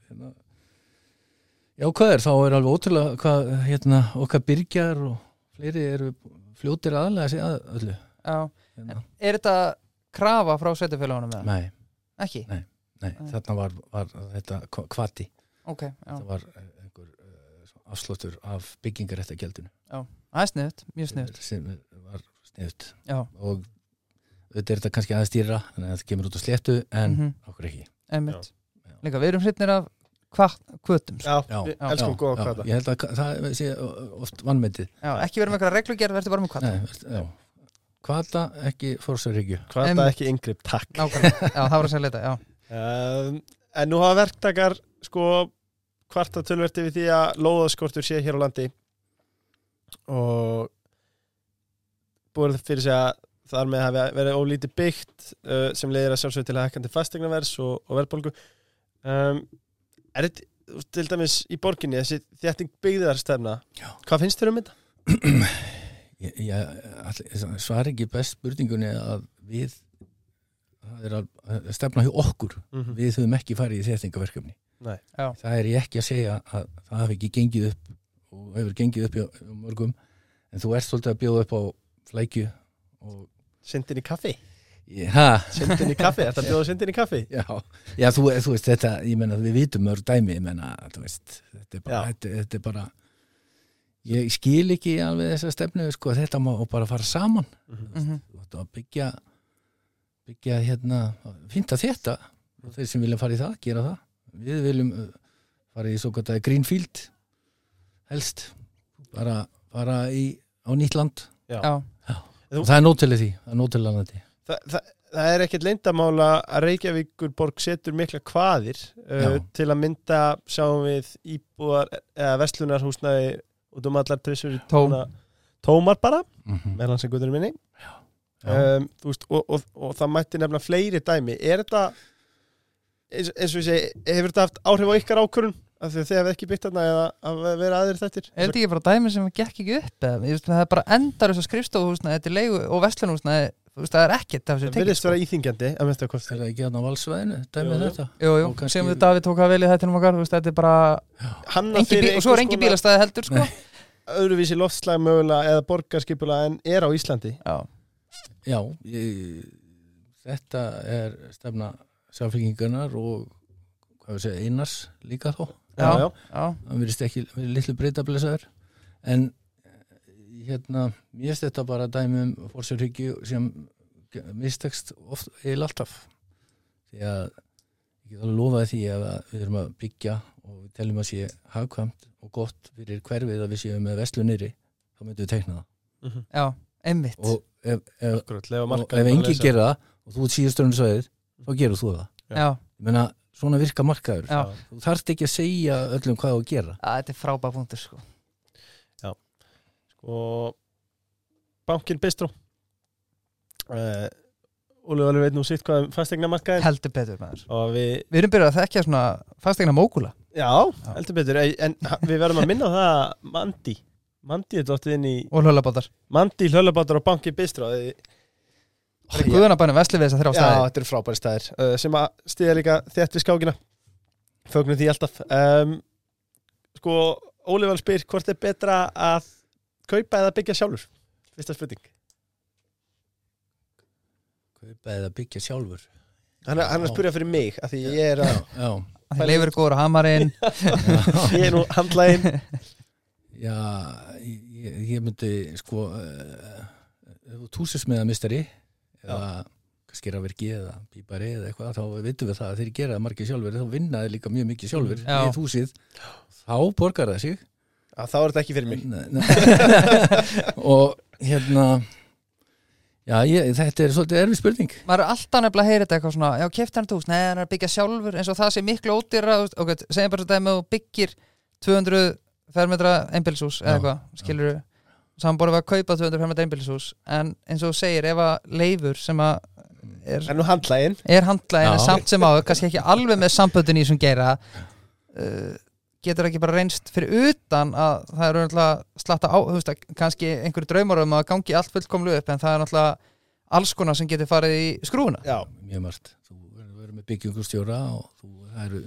hérna, já hvað er? Þá er alveg ótrúlega hvað hérna, okkar byrgjar og fleiri eru fljótir aðlega að segja að öllu. Já. Hérna. er þetta krafa frá sveitufélagunum með nei, ekki? nei, Nei. þarna var, var þetta kva- kvati, ok, já, það var eh, einhver uh, afslóttur af byggingaréttagjaldinu það er sniðut, mjög sniðut sem var sniðut já, og auðvitað er þetta kannski aðeins dýra þannig að það kemur út á sléttu en Mhm. okkur ekki. Einmitt. Já. líka, við erum hrytnir af kvötum sko. já, Já, við já, elskum góða já, kvata ég held að það sé oft vannmetið já, ekki verið með eitthvað reglugerð, verður bara með já. Kvata ekki fórsarhyggju kvata Einmitt. ekki yngripp, takk. Nákvæmlega, já, það var að segja já. Um, en nú hafa verktakar sko kvarta tölverti við því að lóðaskortur sé hér á landi. Og búið fyrir sig að þar með hafi verið ólítið byggt uh, sem leiðir að sjálfsög til að hækkandi fastegnavers og, og verðbólgu. Um, er þetta til dæmis í borginni þessi þjætting byggðarstefna Já. hvað finnst þér um þetta? ég, ég svar ekki best spurningunni að við það er að stefna hjá okkur Mm -hmm. við höfum ekki farið í þéttingaverkefni Nei. Já. það er ég ekki að segja að það hafi ekki gengið upp og hefur gengið upp hjá, mörgum en þú ert svolítið að bjóða upp á flækju og Sindin í kaffi? Ha, Sindin í kaffi? Þetta bjóða sindin í kaffi? já, já þú, þú veist þetta, ég menna við vitum mörg dæmi ég menna, þú veist þetta er bara, Já. þetta, þetta er bara ég skil ekki alveg þessa stefnu sko, þetta má bara fara saman. Mm þú veist, að byggja byggja hérna fynda þetta og þeir sem vilja fara í það, gera það. Við viljum uh, fara í svo að Greenfield helst. Bara, bara í, á nýtt land. Já, Þú- og það er nótileg því, það er nótileg landi Þa, það, það er ekkert leyndamála að Reykjavíkurborg setur mikla kvaðir uh, til að mynda sjáum við íbúðar eða verslunarhúsnaði út um allar trissur í Tóm. tómar bara, Mhm. meðan sem guðurinn minni. Um, veist, og, og, og það mætti nefnilega fleiri dæmi. Er þetta eins, eins og ég segi, hefur þetta haft áhrif á ykkar ákvörun af því að þið hefði ekki bytt þarna eða að vera aðrir þettir Er þetta ekki bara dæmi sem gekk ekki upp eða, það er bara endar þess að skrifstofuhúsnaði þetta er leigu og vestlunhúsnaði þú veist, það er ekkert af þessu það tekið virðist vera íþingjandi að minnst að Er kosti það ekki hérna á valsvæðinu, dæmið þetta? Jú, jú, kannski- sem við Davíð tók að velja þetta um okkar, þú veist, þetta er bara Hanna engi fyrir bíl, og svo er engi konar bílastæði heldur, sko Nei. öðruvísi loftslag mögulega eða borgarskipula en er á Íslandi Já, Já, ég, þetta er stefna samfélkingarnar og hvað við segja, einars líka þó. Já. já, já, Það verðist ekki verið litlu breyta blessaður. En hérna, mér finnst þetta bara dæmi um fórsjárhyggju sem mistekst oft eil alltaf. Því að ég get alveg lofaði því að við erum að byggja og við teljum að sé hagkvæmt og gott fyrir hverfið að við séum með veslu nýri, þá myndum við teikna það. Mhm. já, einmitt. Og ef, ef, og ef að engi gera það og þú ert síðusturinn sveið þá gerur þú það. Já, ég meina svona virka markaður. Já, þú þarft ekki að segja öllum hvað þú gera. Að þetta er frábæð punktur, sko og bankin Bistró uh, Óli Óli veit nú sitt hvað um fastegna markaðin Heldur betur, maður. Og við, Við erum byrjað að þekkja svona fastegna mókula já, heldur betur. En við verðum að minna á það að Mandi Mandi er dóttið inn í og hlölabátar Mandi hlölabátar og bankin Bistró Það er guðanabænum vesli við þess að þrjá Já, staði þetta eru frábæri staðir uh, sem að stiða líka þétt við skákina. Fögnum því alltaf. Um, Sko, Óli Val spyr hvort er betra að kaupa eða byggja sjálfur? Fyrsta spurning. Kaupa eða byggja sjálfur? Hann er, hann er að spyrja fyrir mig af því ég er, að, Það leifur góður hamarinn. Ég er nú handlægin já ég, ég myndi sko uh, ef þú túsist með að mistari eða kannski rafverki eða bíbari eða eitthvað þá vitum við það að þeir gera það margir sjálfur þá vinna þeir líka mjög mikið sjálfur Já. við húsið þá borgar það sig að þá er þetta ekki fyrir mig. Nei, nei. og hérna já, ég, þetta er svolítið erfið spurning. Maður er alltaf nefnilega að heyra þetta eitthvað svona já, kefti hann hús, nei, hann er að byggja sjálfur eins og það sé miklu ódýra ok, segjum bara þetta með þú byggir 200 fermetra einbýlishús eða eitthvað, skilur við saman við að kaupa 200 fermetra einbýlishús en eins og þú segir, ef að leifur sem að er, handlægin er handlægin samt sem áður, kannski ekki alveg með samböndin í sem gera uh, getur ekki bara reynst fyrir utan að það er náttúrulega slatta á, þú veist að kannski einhverju draumar um að gangi allt fullkomlu upp en það er náttúrulega alls konar sem getur farið í skrúuna Já, mjög margt, þú verður með byggingustjóra og þú það eru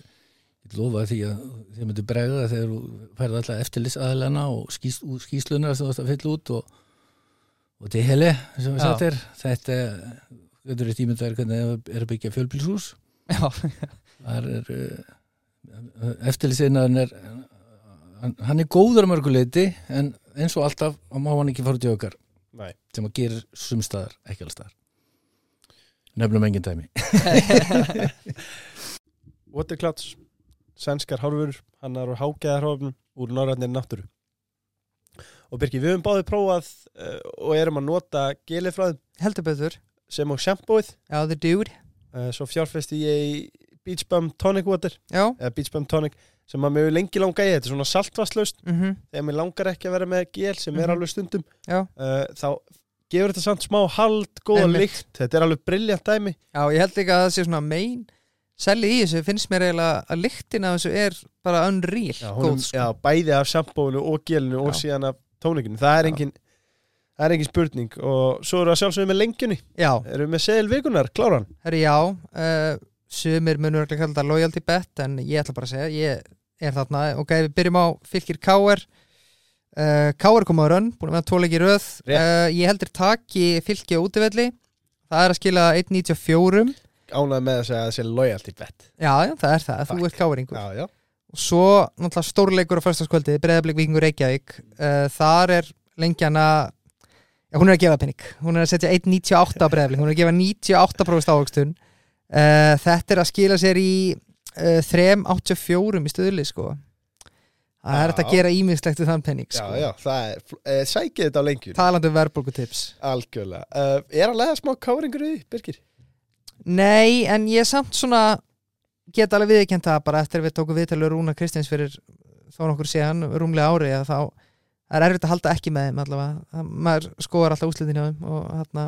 ég lofa því að þið myndir bregða þegar þú færði alltaf eftirlis aðlana og skýs, skýslunar sem þú ætti að fylla út og, og til heli sem við Já. sagt er. Þetta þetta er tímundar hvernig það er að byggja fjölbílshús já, þar er eftirlisinnaðin er hann, hann er góður að mörguleiti en eins og alltaf þá má hann ekki fara út í okkar. Nei. Sem að gera sumstaðar, ekki alls staðar. Nefnum engin dæmi. Waterclouds, sænskar hárfur hannar og hágeðarhófnum úr norrænir náttúru. Og Birki, við höfum báðið prófað uh, og erum að nota þeim heldur betur. sem og sjampóið já, the dude uh, svo fjárfesti ég í Beach Bum Tonic Water já, eða Beach Bum Tonic sem að mér hefur lengi langa í þetta er svona saltvasslaust mhm þegar mér langar ekki að vera með gel sem er Mhm. alveg stundum Já. uh, þá gefur þetta samt smá hald góða Einmitt. lykt, þetta er alveg brilljant dæmi Já, ég held ekki að það sé svona main selli í þessu, finnst mér eiginlega að lyktin af þessu er bara unreal já, góð, honum, sko. já, bæði af sjampóinu og gelinu og Já. síðan af tónikinu það er Já. engin það er engin spurning og svo eru að sjálfsögum með lengjunni já, erum við með seðil vikunar, kláran herri já uh, sumir munur ekki að kalla þetta loyalty bet en ég ætla bara að segja, ég er þarna. Ok, við byrjum á fylgir K.R. Uh, K.R. kom á rönn búin að vera tóleik í röð. Uh, ég heldur taki fylgi á útivelli. Það er að skila 1.94 ánægð með að segja að það sé loyalty bet. Já, já, það er það, þú Takk. ert já. og svo náttúrulega stórleikur á fyrstaskvöldi Breiðablik Víkingur Reykjavík. Uh, þar er lengjana já, hún er að gefa penning, hún er að setja 1.98 á Breiðablik, hún er að gefa 98% ávöxtun uh, þetta er að skila sér í uh, 3.84 í stöðli sko það er Já. þetta að gera ímiðslegt við þann penning já, sko. já, það er uh, sækið þetta á lengjun talandi um verðbólgutips algjörlega, er að lega smá káringur í því, Birgir? nei, en ég samt svona get alveg viðkjönd það bara eftir að við tókum viðtalur Rúna Kristins fyrir þó nokkur síðan rúmlega ári þá er erfitt að halda ekki með þeim allavega, maður skoðar alltaf úslitin hjá þeim og hérna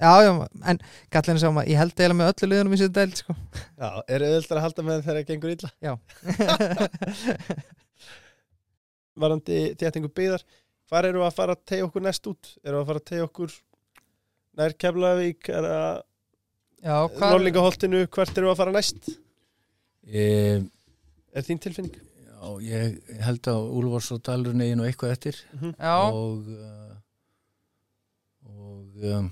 Já, já, en gallinu sá maður, ég held eiginlega með öllu liðunum í sér deild, sko. Já, er auðvitað að halda með þegar það gengur illa Já. Varandi þéttingu byggðar Hvar eru að fara að tegja okkur næst út? Eru að fara að tegja okkur nær Keflavík er að já, hvað Norlingaholtinu, hvert eru að fara næst? e, Er þín tilfinning? Já, ég held að Úlfars og Dalurinn eigi nú eitthvað eftir Já, og uh, og um,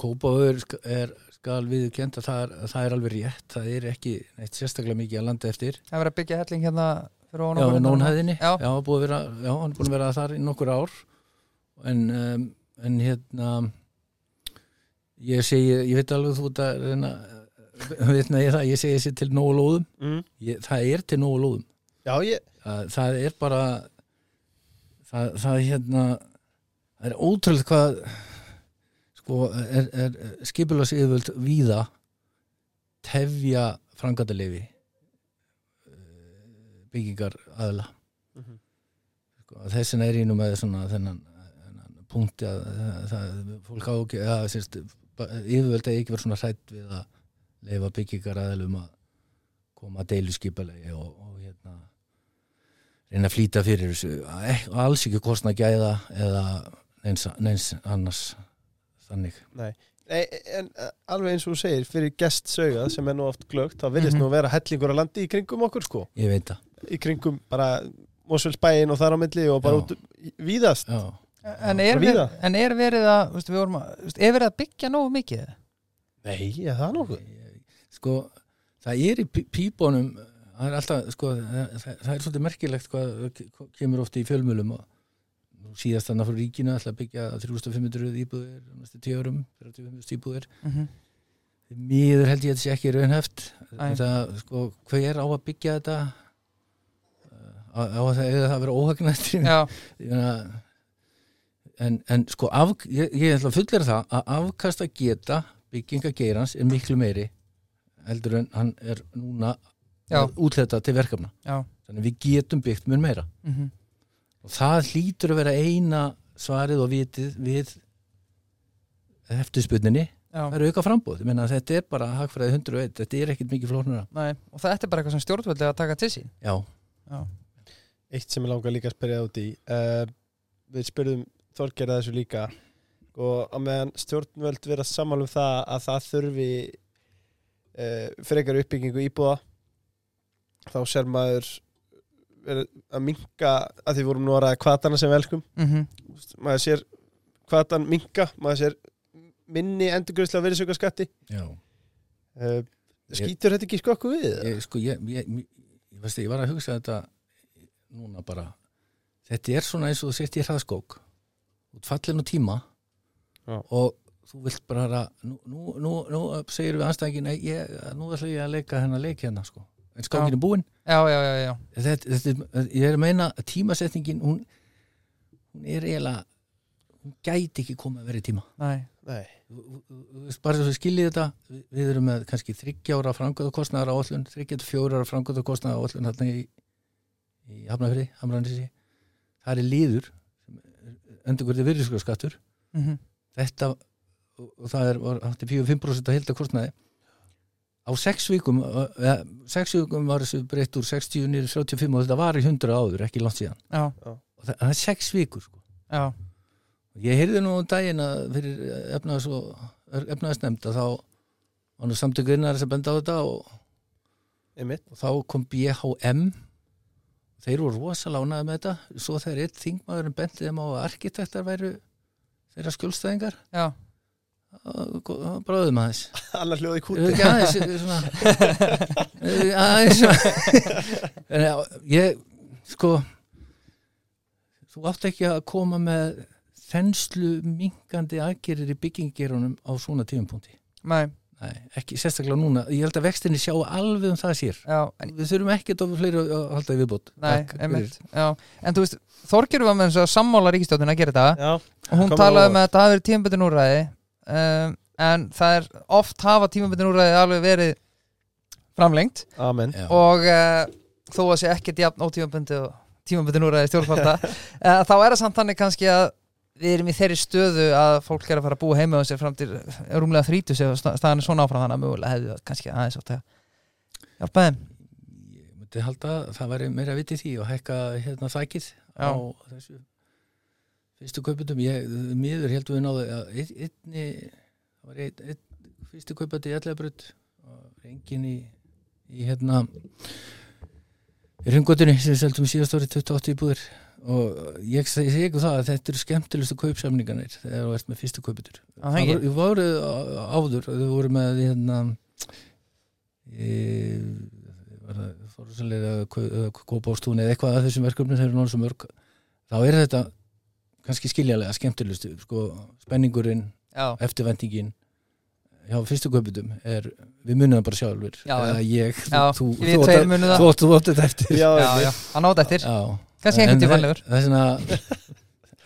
Kópavöður sk- er skal við kent að það er, að það er alveg rétt það er ekki neitt sérstaklega mikið að landa eftir það verður að byggja helling hérna fyrir ofan Já, hérna. nónhæðinni Já. já, vera, já, hann er búin að vera þar í nokkur ár en, um, en hérna ég segi, ég veit alveg þú að reyna veitna ég það, ég segi þessi til nógu lóðum Mm. ég, það er til nógu lóðum Já, ég, það, það er bara það, það hérna það er ótrúlega hvað sko er, er skipulas yfirvöld víða tefja frangatalefi byggingar aðla Mhm. sko, þessin er ég nú með svona þennan, þennan punkti að það, fólk á ekki að sérst, yfirvöld er ekki verið svona hrætt við að leifa byggingar aðlum að koma að deilu skipalegi og, og hérna reyna að flýta fyrir þessu. Alls ekki kostna gæða eða neins, neins annars þannig nei Nei, en uh, alveg eins og þú segir, fyrir gest sögað sem er nú oft glögt, þá virðist Mhm. nú vera hellingur að landi í kringum okkur sko, ég veit það í kringum bara Mosfellsbæin og þar á milli og bara Já. út víðast Já. En er, Bara ver, víða. en er verið að, þú veist, við vorum að, þú veist, er verið að byggja nógu mikið? Nei, er það nokkuð? sko það er í pí- pípunum það er alltaf sko það, það, er svolítið merkilegt hvað hvað kemur ofta í fjölmjölum og síðast þannig fyrir ríkinu ætla að byggja 3500 íbúðir næstu tíu árum 3500 íbúðir. Mm -hmm. Míður held ég að þetta sé ekki raunhæft. Æ. það, sko, hver á að byggja þetta? Á, á að það, eða það að vera óhagnætt Já, en, en sko af, ég, ég ætla að fullera það að afkasta geta byggingageirans er miklu meiri heldur en hann er núna Já. útleta til verkefna. Já, þannig við getum byggt mun meira. Mm og það hlýtur að vera eina svarið og vitið við já. það eru auka meina þetta er bara hagfræði 101, þetta er ekkit mikið flóknara. Nei, og þetta er bara eitthvað sem stjórnvöldi að taka til sín. já, Já, Eitt sem ég langar líka að spyrja út í uh, Við spurðum Þorgerða þessu líka. Og á meðan stjórnvöld vera sammála um það að það þurfi uh, frekar uppbyggingu íbúða þá ser maður að minka að því vorum nú að ræða kvatana sem við elskum. Mm maður sér kvatan minka maður sér minni endurgröðslega verið skatti uh, skýtur þetta ekki skokku við? ég, sko, ég, ég, ég, ég, ég var að hugsa þetta núna bara. Þetta er svona eins og þú sett í hraðskók út fallin og tíma Já. og þú vilt bara nú, nú, nú, nú segir við anstæðingin ég, nú ætla ég að leika hennar leik hérna sko. en skókin er búinn já, já, já, já. þetta, þetta, ég er að meina að tímasetningin hún, hún er eiginlega hún gæti ekki komið að vera í tíma. Nei, Nei, Þú- þú- þú- veist, bara svo við skiljið þetta við, við erum með kannski þryggjára frangöðukostnaðar á allun, þryggjára fjórar frangöðukostnaðar á allun hérna í, í Hafnafriði, Hamranissi það er líður endur hverju virðiskurskattur mm þetta og, og það er var, átti 4-5% að hilda kostnaði á sex vikum eða, sex vikum var þessu breytt úr 60 niður í 35 og þetta var í 100 áður ekki langt síðan. Já, og það, það er sex vikur sko. já, ég heyrði nú um daginn að fyrir efnaðs og efnaðsnefnd að þá var nú samtökuðinnar sem benda á þetta og, og þá kom BHM þeir voru rosalega ánæði með þetta. Svo þegar eitt þingmaðurinn bendið þeim á að arkitektar væru þeirra skjólstæðingar. Já. Bráðum aðeins. Annar hljóði kúti aðeins svona, aðeins ég sko þú átt ekki að koma með þenslu minkandi aðgerir í byggingerunum á svona tíumpunkti Nei, Nei, ekki sérstaklega núna. Ég held að vextinni sjá alveg um það sér. Já, en, við þurfum ekki að fleiri að halda í viðbót. Nei. En þú veist, Þorgerur var með þess að sammála ríkistjóðin að gera þetta. Já, og hún talaði um að þetta hafi verið tímaböndin úrræði um, en það er oft hafa tímaböndin úrræði alveg verið framlengt amen. Og uh, þó að sé ekkert jafn ótímaböndi og tímaböndin úr að stjórnvalda uh, þá er það samt þannig kannski að við erum í þeirri stöðu að fólk er að fara að búa heima á sér fram til rúmlega þrítu sér staðan er svona áfram þannig að mögulega hefði það kannski aðeins átt að hjálpa þeim. Ég myndi halda að það væri meira viti því og hækka hérna þækið á þessu fyrstu kaupundum ég, miður heldum við náðu að ein- einni það var einn ein, fyrstu kaupandi í Ellegabrut og engin í, í hérna í ringotinni sem seldum síðast árið 28 íbúðir. Og ég segi seg ekki það að þetta eru skemmtilegustu kaupsamninganir þegar þú ert með fyrstu kaupundur það voru, áður þau voru með hérna e, var það fórhúsalega kópástúni eða eitthvað af þessum verkefnum þeir eru náttúrulega mörg þá er þetta kannski skiljalega skemmtilegustu sko, spenningurinn, Já, eftirvendingin hjá fyrstu kaupundum er við munum það bara sjálfur Já, já. Eða ég, já, þú, þú, þú, þú, átti þetta eftir. Já, Já, já, hann átt eftir. Já. Kannski einhvern er svona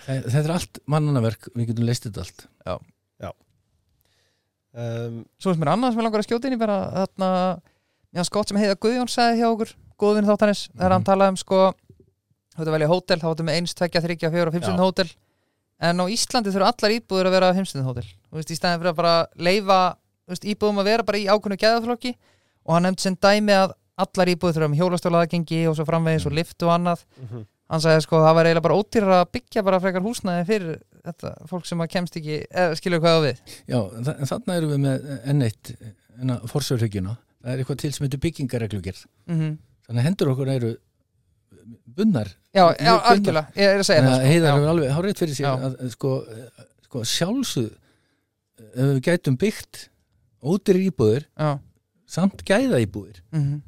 það- þetta er allt mannanaverk við getum leist þetta allt. Um, Svo sem er annað sem ég langar að skjóta inn í bara þarna, já, skott sem heiða Guðjón sagði hjá okkur, góðvinn þáttanis þegar hann Mhm. talaði um sko þú veit að velja hótel, þá veitum við eins, tveggja, þryggja, fjóra, fimmstund hótel. En á Íslandi þurfa allar íbúður að vera fimmstund hótel, þú veist, í stæðin fyrir að bara leifa, veist, íbúðum að vera bara í ákveðnu gæðaflokki. Og hann nefndi sem dæmi að allar íbúður þurfa með hjólastólaðagengi og svo framvegis og lift og annað. Mhm. hann sagði sko það var eiginlega bara ódýrar að byggja bara frekar húsnæði fyrir þetta fólk sem að kemst ekki, eða skilur hvað á við. Já, en þarna erum við með enn eitt enna forsjárhyggjuna það er eitthvað til sem heitir byggingareglugjörð mm þannig að hendur okkur eru bunnar. Já, já, algjörlega, ég er að segja það að sko. heiðar hefur alveg hárið fyrir Já. að, að, sko, eh, sko sjálfsög ef við gætum byggt ódýrir íbúðir Já, samt gæða íbúðir mhm,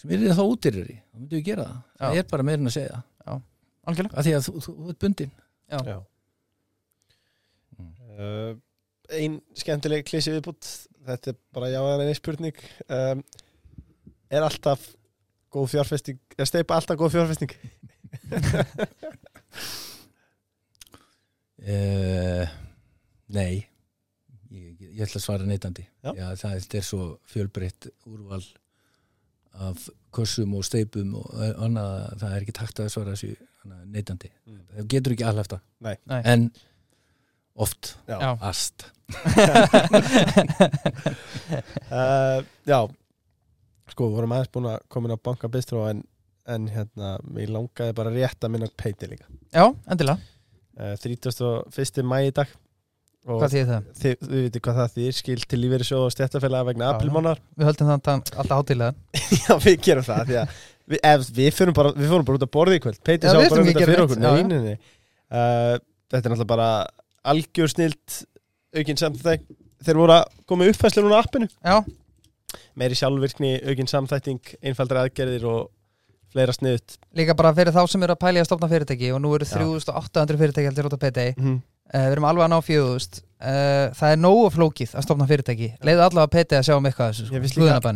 sem er þá ódýriri, þá myndum við gera það. Það Já. er bara meirinn að segja. Algjörlega. Af því að þú, þú, þú ert bundin Já. Mm. uh, Ein skemmtileg klísi viðbútt Þetta er bara já eða neins spurning. Um, Er alltaf góð fjárfesting Er steipa alltaf góð fjárfesting? Uh, nei ég, ég ætla að svara. Já, það er svo fjölbreytt úrval af kossum og steipum og annað það er ekki takt að svara þessu annað, neitandi Mm. það getur ekki. Nei. en oft Já. ast uh, já. Sko, við vorum aðeins búin að koma inn á banka bistro en, en hérna, mér langaði bara rétt að minna peiti líka. Já, endilega, uh, 31. mæ í dag. Og hvað þýðir það? þið, þið veitir hvað það þýr skil til lífeyrisjóð og stjættafélaga vegna aprilmánar Við höldum tan- alltaf hátilega Já, við gerum það því að við, ef, við, fyrir bara, við fórum bara út að borða í kvöld. Peiti Já, sá við bara um ekki þetta að fyrir gera okkur neitt. Já, nei, nei, nei. Uh, Þetta er náttúrulega bara algjör snilt aukinn samþætting. Þeir voru að koma með uppfæslu núna á appinu. Já, meiri sjálfvirkni, aukinn samþætting einfaldra aðgerðir og fleira sniðut líka bara fyrir þá sem eru að pæli að stopna fyrirtæki og nú eru Já. 3800 fyrirtæki heldur út á PT uh, mm. Við erum alveg að ná 4000 uh, Það er nógu flókið að stopna fyrirtæki Leiðu allavega PT að sjá um eitthvað þessu sko.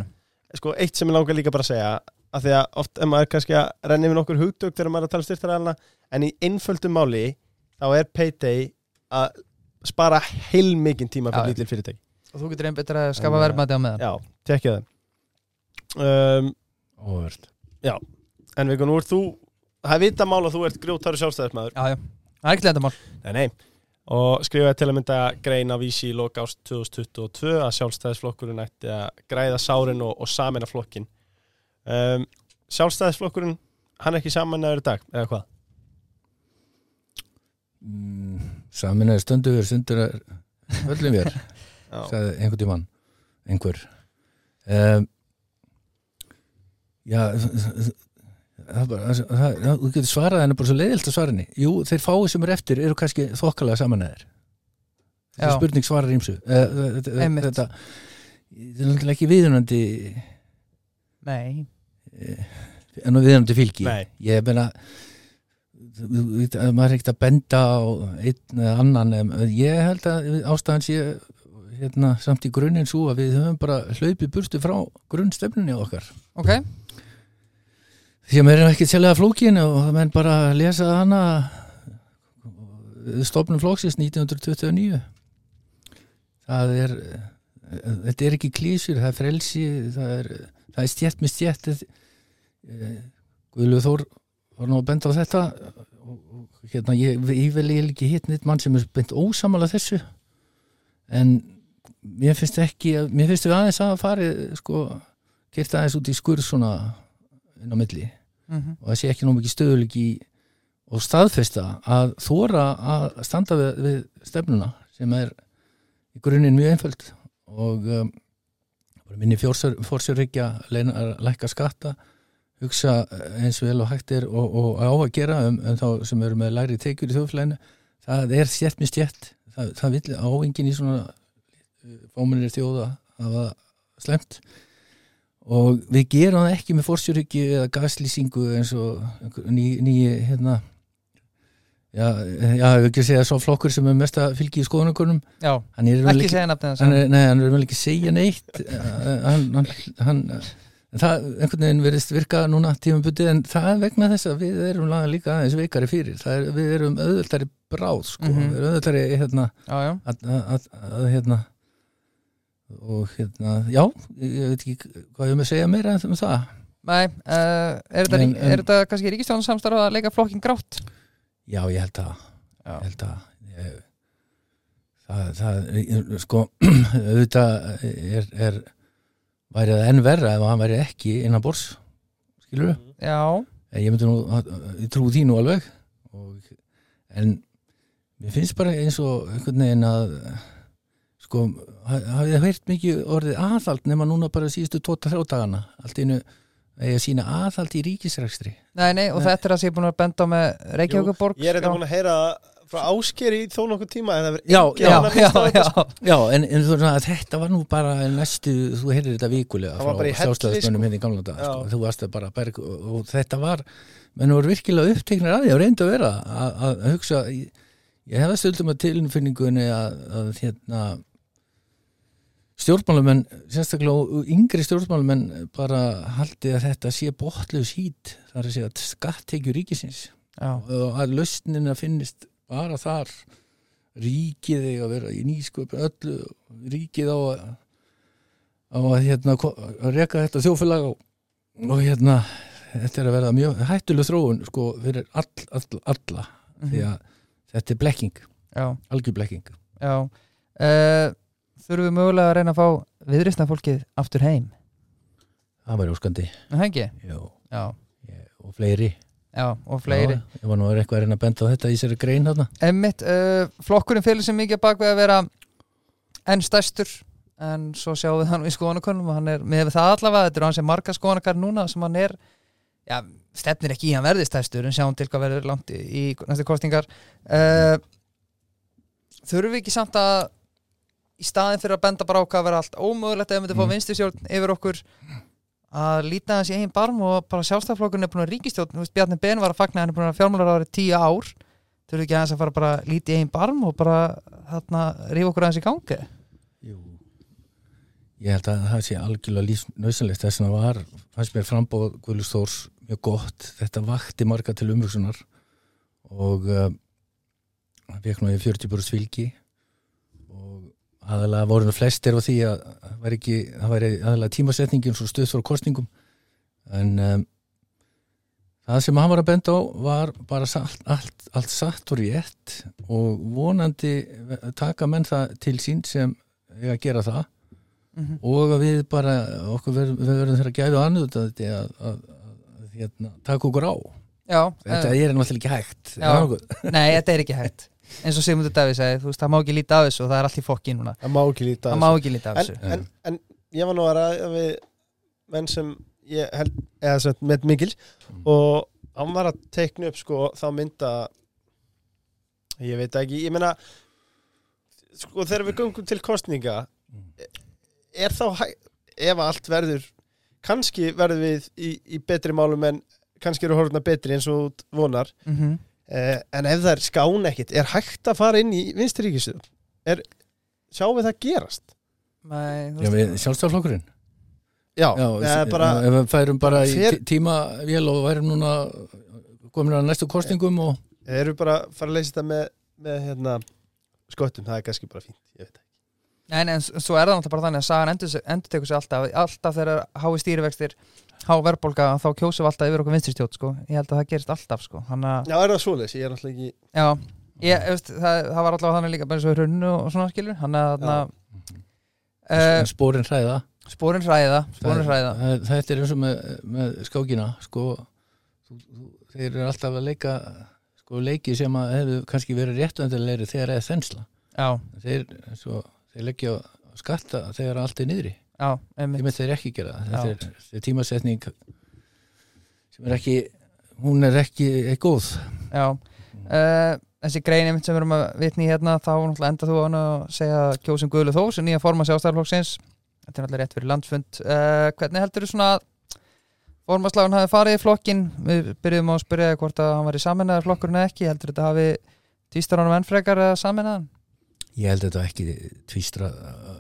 Sko, eitt sem ég langar líka bara að segja að því að oft er maður kannski að renni við nokkur hugtök þegar maður er að tala styrtaræðina en í einföldum máli þá er Payday að spara heilmikinn tíma fyrir lítil fyrirtæki Og þú getur einbyttur að skapa En, verðmæti á meðan. Já, tekja það um, Óvert. En Viggo, nú ert þú það er vita mál að þú ert grjótaru sjálfstæðismæður Já, já, það er ekki lendamál Nei, nei. Og skrifaði til að mynda grein á vísi í lok ást 2022 að sjálfstæðisflokkurinn ætti að græða sárin og, og samina flokkin um, Sjálfstæðisflokkurinn hann er ekki saman í dag, eða hvað? Mm, samin er stundu verið stundur er öllum Já, sagði einhvern tímann einhver. Um, já það bara, það, það, þú getur svarað henni bara svo leiðilt að svara henni. Jú, þeir fáið sem eru eftir eru kannski þokkalega samanæðir þetta er. Spurning svarar ímsu uh, þetta, Einmitt. þetta er náttúrulega ekki viðunandi Nei, en viðunandi fylgi. Nei. ég meina maður er ekkert að benda á einn eða annan ég held að ástæðan sé hérna, samt í grunninn svo að við höfum bara hlaupið burtu frá grunnstefnunni okkar. Ok. Því að mér er ekki sérlega flókin og það menn bara lesa hana stofnum flóksins 1929 það er þetta er ekki klísur, það er frelsi það er, það er stjætt með stjætt. Guðlu Þór var nú að benda á þetta og, hérna, ég, ég vil ég ekki hitt neitt mann sem er beint ósamala þessu. En mér finnst ekki, mér finnst við aðeins að fari sko, gert aðeins út í skurð svona inn á milli. Mhm. og það sé ekki nú mikið stöðuleiki og staðfesta að þóra að standa við, við stefnuna sem er í grunninn mjög einföld og um, minni fórsjörryggja að lækka skatta hugsa eins vel og hægt er og, og á að gera um, um þá sem eru með læri tekjur í þjóðflæðinu það er stjætt með stjætt það, það vil áengin í svona fóminir þjóða að það slemt og við gerum það ekki með fórsjörhyggju eða gaslýsingu eins og einhver ný, hérna já, já, ég vil ekki segja svo flokkur sem er mest að fylgja í skoðanakonum Já, ekki segja nafnið nei, hann er vel ekki segja neitt. Eh, hann, hann, hann það einhvern veginn verðist virka núna tímabutið en það er vegna þess að við erum laga líka aðeins veikari fyrir. Er, við erum auðvöldari bráð sko, Mhm. við erum auðvöldari hérna, að, að, að, að hérna og hérna, já ég veit ekki hvað ég með að segja meira um það. Nei uh, er, þetta, En- en, en- er þetta kannski ríkistjónsamstarf að leika flokkin grátt? já, ég held að Já, ég held að ég, það, það sko auðvitað er, er væri það enn verra ef hann væri ekki innan bors skilur við, já, ég myndi nú ég trúi því nú alveg. Og, en mér finnst bara eins og einhvern veginn að sko, ha- hafið þið heyrt mikið orðið aðhald nema núna bara síðustu tóta þrjá dagana allt einu eða sína aðhald í ríkisrækstri nei, nei, og Nei. þetta er að sé búin að benda á með Reykjavíkuborg Ég er þetta búin að heyra frá ásker í þó nokkuð tíma en það verður Já, að á þetta, sko. já, Já, en, en þú veist að þetta var nú bara næstu, þú heyrir þetta vikulega Það frá sjálfstæðismönnum sko. hérna í gamla dag, sko. þú varst bara berg og, og þetta var, menn voru virkilega uppteknir að því og reyndu að vera að, að hugsa, ég, ég hefði stöldum að tilfinningunni að, að hérna stjórnmálumenn, sérstaklega yngri stjórnmálumenn bara haldi að þetta sé botluð sít, það er að segja skattekjur ríkisins. Já, og að lausnin að finnist bara þar. Ríkið að vera í nýsköpun öllu, ríkið á að á að hérna að reka þetta þjófélag og, og hérna þetta er að verða mjög hættuleg þróun sko fyrir all, all, alla. Því að þetta er blekking algjör blekking. Já. Uh, þurfum við mögulega að reyna að fá viðristna fólkið aftur heim. Það var óskandi. Er og fleiri. Já, og fleiri. Já, ég var nú eitthvað að reyna að benda á þetta í sér grein þarna. Emmitt, uh, flokkurinn fylgur sem mikið bak við að vera enn stærstur en svo sjáum við hann í skoðanakonum og hann er með það allavega, þetta eru hans sem marga skoðanakar núna sem hann er já, stefnir ekki í hann verði stærstur en sjáum til hvað verður langt í, í næstu kostingar uh, þurfum við ekki samt að í staðin fyrir að benda bara á hvað að vera allt ómögulegt ef við myndum Mm. fá vinstistjórn yfir okkur. Að líta í einn barm og bara sjálfstæðflokkurinn er búin að ríkistjórn, þú veist Bjarni Ben var að fagna hann er búin að fjármálar árið tíu ár. Þurfum við ekki aðeins að fara bara að líti í einn barm og bara þarna rífa okkur aðeins í gangi? Jú. Ég held að það sé algjörlega lífsnauðsynlegt þess að það var, fannst mér frambóð Guðlur Stórs mjög gott, þetta vakti marga til umhugsunar og uh, hann fekk nú í 40 búrst fylgi. og aðalega voru nú flestir á því að það væri, ekki, það væri aðalega tímasetningin svo stuð fyrir kostningum en um, það sem hann var að benda á var bara allt, allt, allt satt og rétt og vonandi taka menn það til sín sem eiga að gera það. Mm og að við bara okkur verðum, þeirra gæðu annað að, að, að, að hérna, taka okkur á. Já, þetta eh, er náttúrulega ekki hægt Já. Er nei, þetta er ekki hægt eins og Sigmundur Davíð segi, þú veist, það má ekki líta af þessu og það er allt í fokki núna, Það má ekki líta þessu. ekki líta af en, þessu en, en ég var nú að ræða við menn sem ég held eða sem með Mikils Mm. og hann var að teikna upp sko þá mynda ég veit ekki, ég meina sko þegar við göngum til kostninga Mm. er þá ef allt verður kannski verður við í, í betri málum en kannski eru horfna betri eins og vonar mm -hmm. Eh, en ef það er skán ekkit er hægt að fara inn í er, sjáum við það gerast? Nei, þú Já, við sjálfstæðarflokkurinn já, Já, eða bara ef við færum bara í Fer- tí- tíma vél og værum núna komin að næstu kostingum og Þeir eru bara að fara að leysa þetta með, með hérna, skottum, það er kannski bara fínt, ég veit ekki. Nei, nei, en svo er það náttúrulega bara þannig að sagan endur, endur tekur sig alltaf alltaf þegar hái stýrivextir há verðbólga þá kjósum við alltaf yfir okkur vinstristjótt sko. ég held að það gerist alltaf sko. hann að, Já, er það svoleiðis? Ég er náttúrulega ekki já. Ég, veist, það, það var alltaf þannig líka bara eins og hrunnu og svona skilur. Hann að uh, En spórin hræða. spórin hræða spórin Það- hræða. það- Þetta er eins og með, með skákina sko, þú, þú, þeir eru alltaf að leika sko, leiki sem að hefðu kannski verið réttuendilegri þegar eða þensla. Já, þeir, svo, þeir leggja skatta þegar allt er niðri já, einmitt. Með þeir ekki gera það. Þetta er, er tímasetning sem er ekki hún er ekki, ekki góð. Já. Uh, þessi grein einmitt sem við erum að vitni hérna þá enda þú á hann að segja kjósum Guðlu Þó sem nýja forma sjálfstæðarflokksins þetta er náttúrulega rétt fyrir landsfund. Uh, hvernig heldur þú svona að formaslagun hafi farið í flokkin við byrjuðum á að spyrja hvort að hann var í saminnaðar flokkurinn eða ekki. Heldur þetta hafi týstar honum enn frekar eða saminnaðan ég held þetta ekki tvístra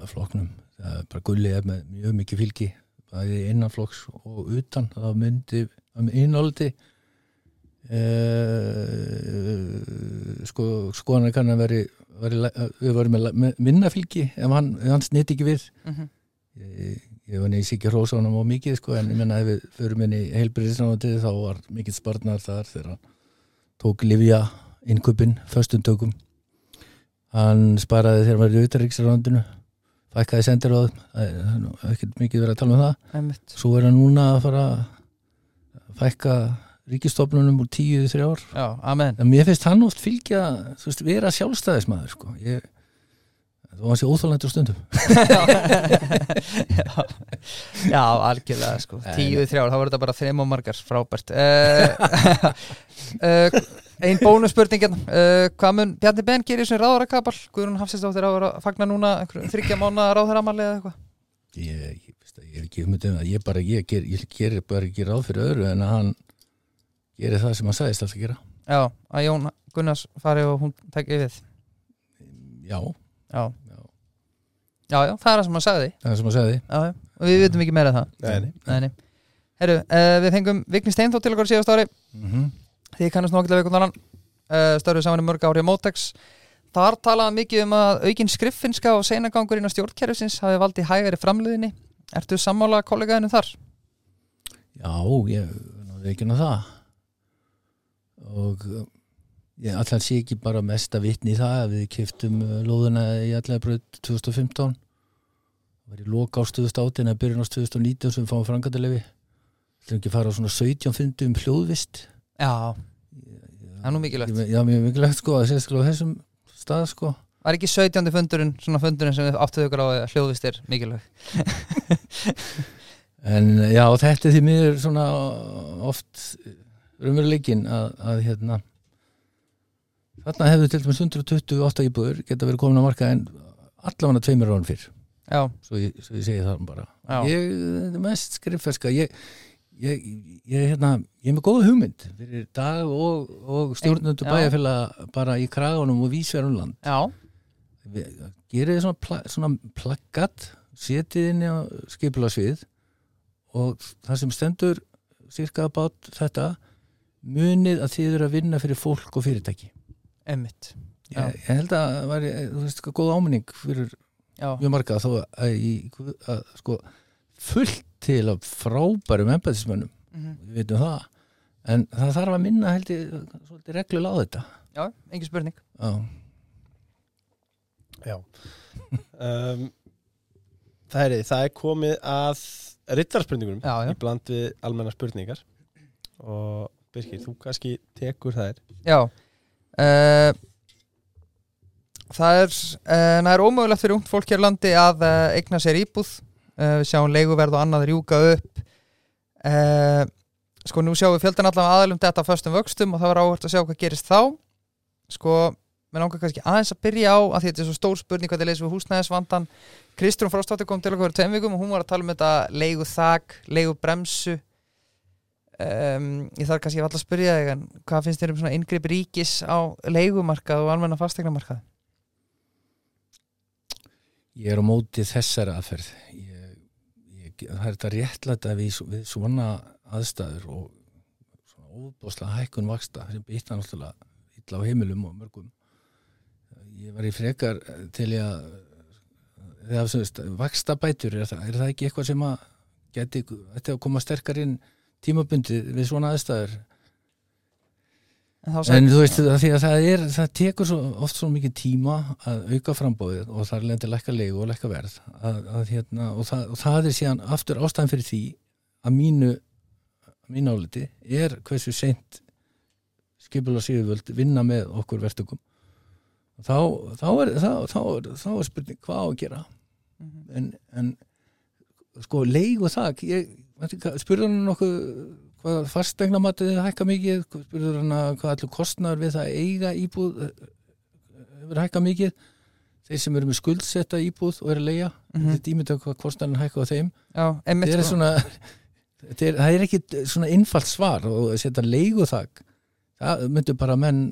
af flokknum það er bara gulli er með mjög mikið fylgi bæði innan flokks og utan. Það myndi um innáldi uh, sko skoðan kann að veri, veri við varum með, minna fylgi ef hann, hann snitt ekki við. Mm -hmm. ég, ég var neins ekki hrósa honum á mikið sko en ég menna ef við förum inn í heilbyrðisnáðandi þá var mikill sparnar þar þegar hann tók Livja innkupin föstum tökum hann sparaði þegar hann var í auðaríksráðundinu fækkaði sendiráð það er ekki mikið verið að tala um það. Einmitt. Svo er hann núna að fara að fækka ríkistofnunum úr tíu í þrjá ár já, amen. En mér finnst hann oft fylgja þú veist, vera sjálfstæðismæður sko. ég, var hans í óþálendur stundum. Já, já, algjörlega sko. Tíu í þrjár, þá var þetta bara þreim og margar. Frábært. Uh, uh, ein bónusspurning hérna. uh, hvað mun Bjarni Ben gerir sem ráðarakabal Guðrún Hafsinsdóttir að fagna núna þryggja mánu ráðaramali eða eitthvað? Ég, ég, ég er ekki hugmyndið um það. Ég, bara, ég, ger, ég gerir bara ekki ráð fyrir öðru en að hann gerir það sem hann sagðist alltaf að gera. Já, að Jón Gunnars fari og hún tekki við. Já, já. Já. já, það er það sem hann sagði það er sem hann sagði já, já. og við vitum ekki meira það Nei, nei. Nei, nei. Herru, uh, við fengum Vigni Steinþótt til okkur síðast ári mm -hmm. Þið kannast nokkulega við konan uh, Störfið saman í mörg ári á Mótex Þar talaði mikið um að aukin skriffinska og seinagangur inn á stjórnkerfisins hafi valdið hægari framliðinni Ertu sammála kollegaðinu þar? já, ég náði ekki ná það og allan sé ekki bara mesta vitni í það að við kiftum uh, lóðuna í allega bröð 2015 það var í loka ást 2018 eða byrjun ást 2019 sem við fáum frangatalefi ætlum ekki að fara á svona 17 fundum um hljóðvist? Já, það er nú mikilvægt. Já, mjög mikilvægt sko, að sérstaklega á þessum stað sko. Var ekki 17. fundurinn, svona fundurinn sem við áttuðu ykkur á að hljóðvist er mikilvægt En já, þetta er því miður svona oft raunveruleikin að, að hérna þarna hefðu til dæmis 128 íbúður geta verið komin á marka en allavega tveimur ráðan fyrr. Já, svo ég, ég segi það bara. Já. ég, þetta er mest skrifferska. Ég, ég, ég, hérna, ég er með góða hugmynd fyrir dag og, og stjórnundu bæjarfélag bara í kragunum og vísverðum land. Já, gerið svona, pla, svona plaggat setið inn á skipulagsvið og það sem stendur cirka bát þetta munið að þið eru að vinna fyrir fólk og fyrirtæki emmitt ég, ég held að það væri þú veist, góð áminning fyrir Já, mjög marga þó að, í, að sko, fullt til af frábærum embæðismönnum, mm við veitum það. En það þarf að minna held ég svolítið reglulega á þetta. Já engin spurning. Já, Já. Um, það, er, það er komið að rittarspurningunum í bland við almenna spurningar. Og Birkir, þú kannski tekur þær. Já uh, Það er uh, það er ómögulegt fyrir ungt fólk hér landi að uh, eigna sér íbúð. Við sjáum leiguverð og annað rjúka upp. Sko nú sjáum við fjöldan allavega aðalum þetta á föstum vöxtum og það var áhört að sjá hvað gerist þá. Sko, mér langar kannski aðeins að byrja á að þetta er svo stór spurning hvað þið leysum við húsnæðisvandan Kristrún Frostóttir kom til okkur tveim vikum og hún var að tala um þetta leigu þak, leigu bremsu um, ég þarf kannski alltaf að spyrja þig en hvað finnst þér um svona inngrip ríkis á leigumarkað og almenna fastegnamarkað Ég er á móti þessari aðferð. Ég, ég, það er þetta réttlætt að við, við svona aðstæður og svona óbáslega hækkun vaksta sem býtna náttúrulega illa á heimilum og mörgum. Ég var í frekar til ég að eða sem veist, vaksta bætur er það, er það ekki eitthvað sem að geti, ætti að koma sterkar inn tímabundið við svona aðstæður. En en þú veist það, því að það er það tekur svo, oft svo mikið tíma að auka frambóðið og það er lendi lækka leigu og lækka verð að, að, hérna, og, það, og það er síðan aftur ástæðan fyrir því að mínu að mínu áliti er hversu seint skipula síðuvöld vinna með okkur verðtökum þá, þá, þá, þá, er, þá er spurning hvað á að gera. Mhm. en, en sko leig og þak ég, spurður hann nokkuð hvað fastegnamatið hækka mikið? Spurður hann að hvað allur kostnar við það að eiga íbúð eh, hefur hækka mikið? Þeir sem eru með skuldsetta íbúð og eru að leia mm Mhm. þetta ímynda hvað kostnarinn hækka á þeim. Já, einmitt það er sko. svona þetta er, það er ekki svona einfalt svar og að setja leig og þak það myndur bara menn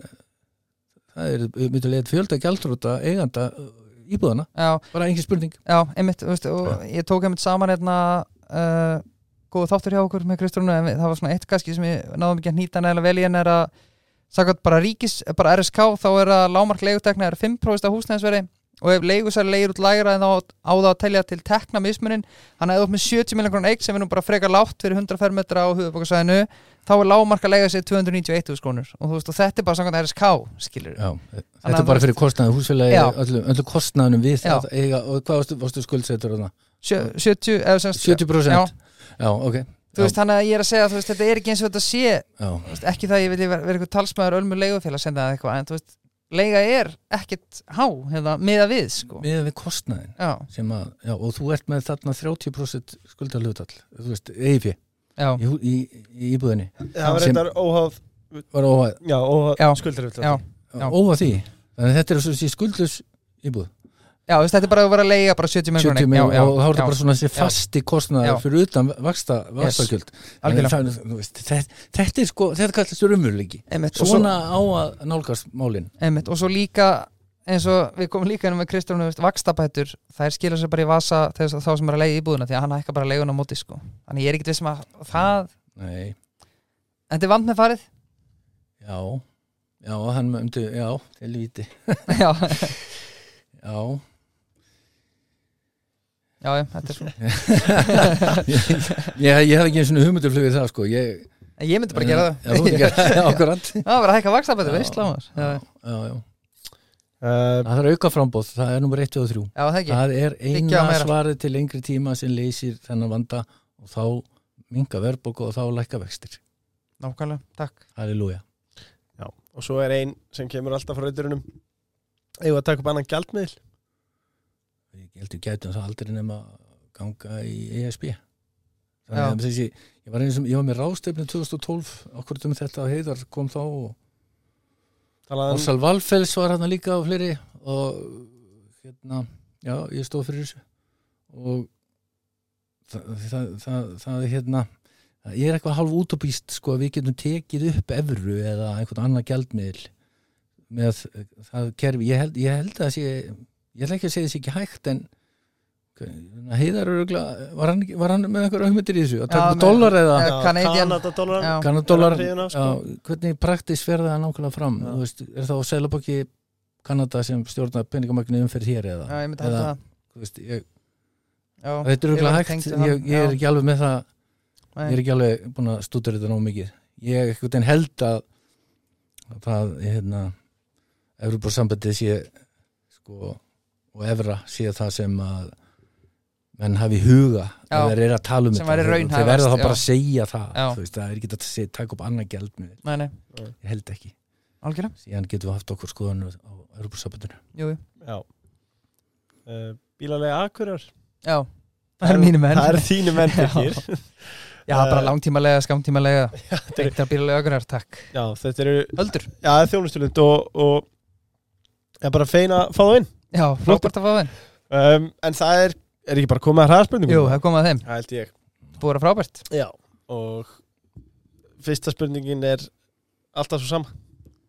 það er, myndur leiða fjölda gjaldrúta eiganda uh, íbúðana Já, bara engin spurning. Já, einmitt, veist, og ég tók einmitt saman hérna uh, góðu þáttur hjá okkur með Kristrúnu en við- það var svona eitt kannski sem ég náðum ekki að nýta nægilega vel í en er að sagði bara ríkis, bara RSK þá er að lámark leigutekna er 5% af húsnæðisveri og ef leigusæri leigir út lægra en þá á það að telja til tekna mismunin hann eða upp með 70 miljonar eign sem er nú bara frekar látt fyrir 100 fermetra á höfubokasæðinu þá er lámark að leiga sig 291 krónur. Og þú veist og þetta er bara samkvæmt RSK skilur Já, þetta er bara fyrir kostnaði húsfélagi öllu, öllu kostnaðunum við það eiga, og hvað varstu, þarna? 70, eða semst 70% Já. Já, ok. Þú veist þannig að ég er að segja þú veist þetta er ekki eins og þetta sé. Veist, ekki það að ég vil vera, vera eitthvað talsmaður ölmu leigufélag sem það eitthvað en þú veist leiga er ekkert há hérna, miða við sko. Með við sem að, já, og þú ert með þarna 30% skuldarhlutall þú veist, eifi já, í, í, í íbúðinni. Það var reyndar óháð var óhæð, Já, óháð Já. já, Já. óhæð því. Þannig að þetta er svo sé skuldlus íbúð já, veist þetta er bara að vera að leiga bara 70 miljonar 70 eign. mil já, já, og þá er þetta bara svona þessi fasti kostnaður Já. fyrir utan vaksta, vakstakjöld algjörlega. þetta, þetta er sko, þetta kallast umurleiki svona á að nálgast málin. Einmitt, og svo líka eins og við komum líka inn með Kristjánu vakstabætur, þær skilja sér bara í vasa þess að þá sem er að leiga íbúðuna því að hann hækka bara leiguna á móti sko, þannig ég er ekkert vissum að það, nei, en þetta er vand með farið. Já. Já, hann myndi, já, til víti já, já, já, já, þetta er svona. Ég, ég hef ekki eins og hugmynduflugið það sko. Ég, en ég myndi bara gera það, já, það var að hækka já Uh, það er auka frambóð, það er nummer 1 og 3 já, það ekki. Það er eina svarið til lengri tíma sem leysir þennan vanda og þá minga verðbólku og þá lækka vextir. Nákvæmlega, takk. Halleluja. Já, og svo er ein sem kemur alltaf frá rauturunum Eigum við að taka upp annan gjaldmiðl ég held ég gætum það aldrei nema að ganga í ESB þannig að þessi ég var, eins og, ég var með rástefnu 2012 okkur um þetta að heiðar kom þá og Orsal Valfells var hann líka og fleiri og hérna, já, ég stóð fyrir þessu. Og það, það, það, það er hérna ég er eitthvað hálf útopíst sko að við getum tekið upp evru eða einhvern annan gjaldmiðl með það kerfi, ég held, ég held að sé ég ætla ekki að segja þessi ekki hægt en heiðar örugla var hann, var hann með einhver augmyndir í þessu? Að taka dólar eða. Kanadadólar sko. hvernig praktis verða það nákvæmlega fram? Veist, er þá Sælabokki Kanada sem stjórnar peningamagnu umferð hér eða, já, eða það. veist, ég, já, þetta er var hægt. ég, ég er ekki alveg með það. Nei. ég er ekki alveg búin að stúdur þetta nóg mikið. Ég er ekkert en held að að það, hérna Evropasambandið sé sko, og Evra sé það sem að menn hafi huga Já. ef þeir eru að tala um þetta. þeir verða þá bara að segja það veist, það er ekki að segja, taka upp annað gjald með nei, nei, ég held ekki. Algjörlega. Síðan getum við haft okkur skoðan á. Já. Uh, Bílalega akkurar já, það er mínu menn. Það er þínu menn fyrir já, bara Eh, langtímalega, skamtímalega þetta er- að bílulega ögrunar, takk. Já, þetta eru Öldur, Já, þjónustulund og, og Já, bara feina að fá það inn já, frábært að fá þeim um, En það er, er ekki bara komið að hraðspurningum? jú, það er komið að þeim, Það held ég. Búið að frábært. Já Og fyrsta spurningin er alltaf svo sama.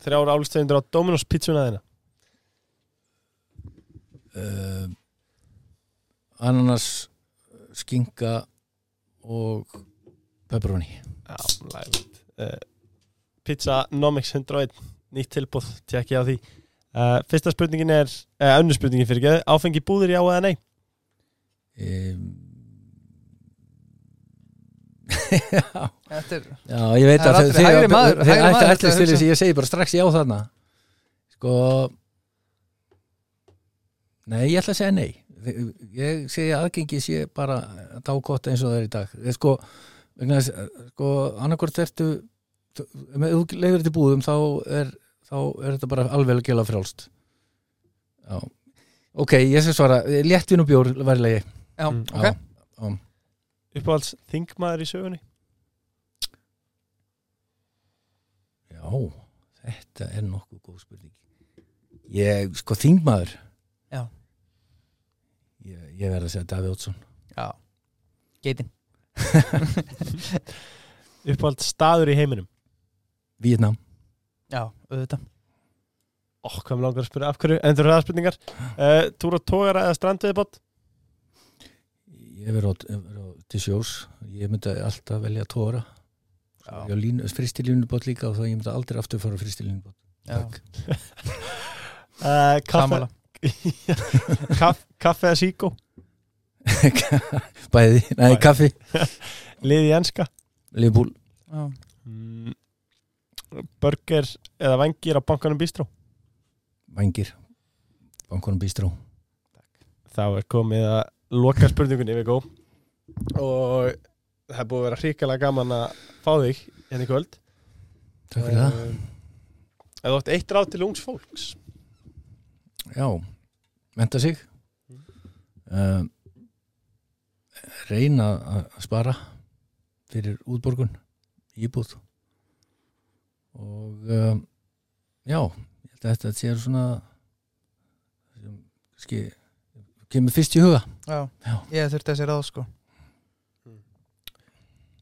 Þrjár álistegundur á Dominos pizzuna þeina uh, ananas skinka og pepperoni. Já, lægvitt uh, Pizza Nomics 101 Nýtt tilbúð, tjekki á því uh, Fyrsta spurningin er uh, Önnur spurningin fyrir ekki Áfengi búðir já eða nei? Um, já, er já, ég veit Það er að maður ætti að þess að ég segi bara strax já þarna. Sko nei, ég ætla að segja nei. Ég segi að aðgengi sé bara dágott eins og það er í dag. Eða sko, vegna þess, sko annarkvort ertu þú- ef þú leiður þetta búðum þá er, þá er þetta bara alveg að gela frjálst. Já. Ok, ég skal svara, léttvin og bjór verðilegi Já, Mm. ok. Já, Uppáhalds þingmaður í sögunni? Já, þetta er nokkuð góð spurning. Ég, sko þingmaður. Já. ég, ég verð að segja Davíð Ótsson Já, geitin Uppáhalds staður í heiminum? Víetnam Já, auðvitað. Ó, hvað mér langar að spyrja af hverju. Endur það spurningar uh, Túr og tógara eða strandveðibott Ég verð á, verið á til sjós. Ég myndi alltaf velja tóra Já. ég línu, fristilínubót líka og þá ég myndi aldrei aftur fara fristilínubót Já, uh, Kaffe sammála. Kaff, Kaffe eða síkó bæði, nei Bæði. kaffi. Liði enska? Leifbúl, Já, mm, Burger eða vangir á bankanum bístró vangir bankunum bístró Þá er komið að loka spurningunni við gó Og það er búið að vera hrikalega gaman að fá þig hérna í kvöld. Takk fyrir það. Ef þú átt eitt ráð til ungs fólks. Já, menta sig. Um, reyna að spara fyrir útborgun íbúð og um, já, ég held að þetta sé svona sem kannski kemur fyrst í huga. Já, Já. ég þurfti þessi ráð sko.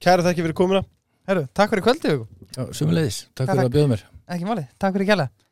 Kæra þakki fyrir komuna. Herru, takk fyrir. Já, sumulegis, takk Takk. fyrir að bjóða mér. Ekki máli, takk fyrir kjærlega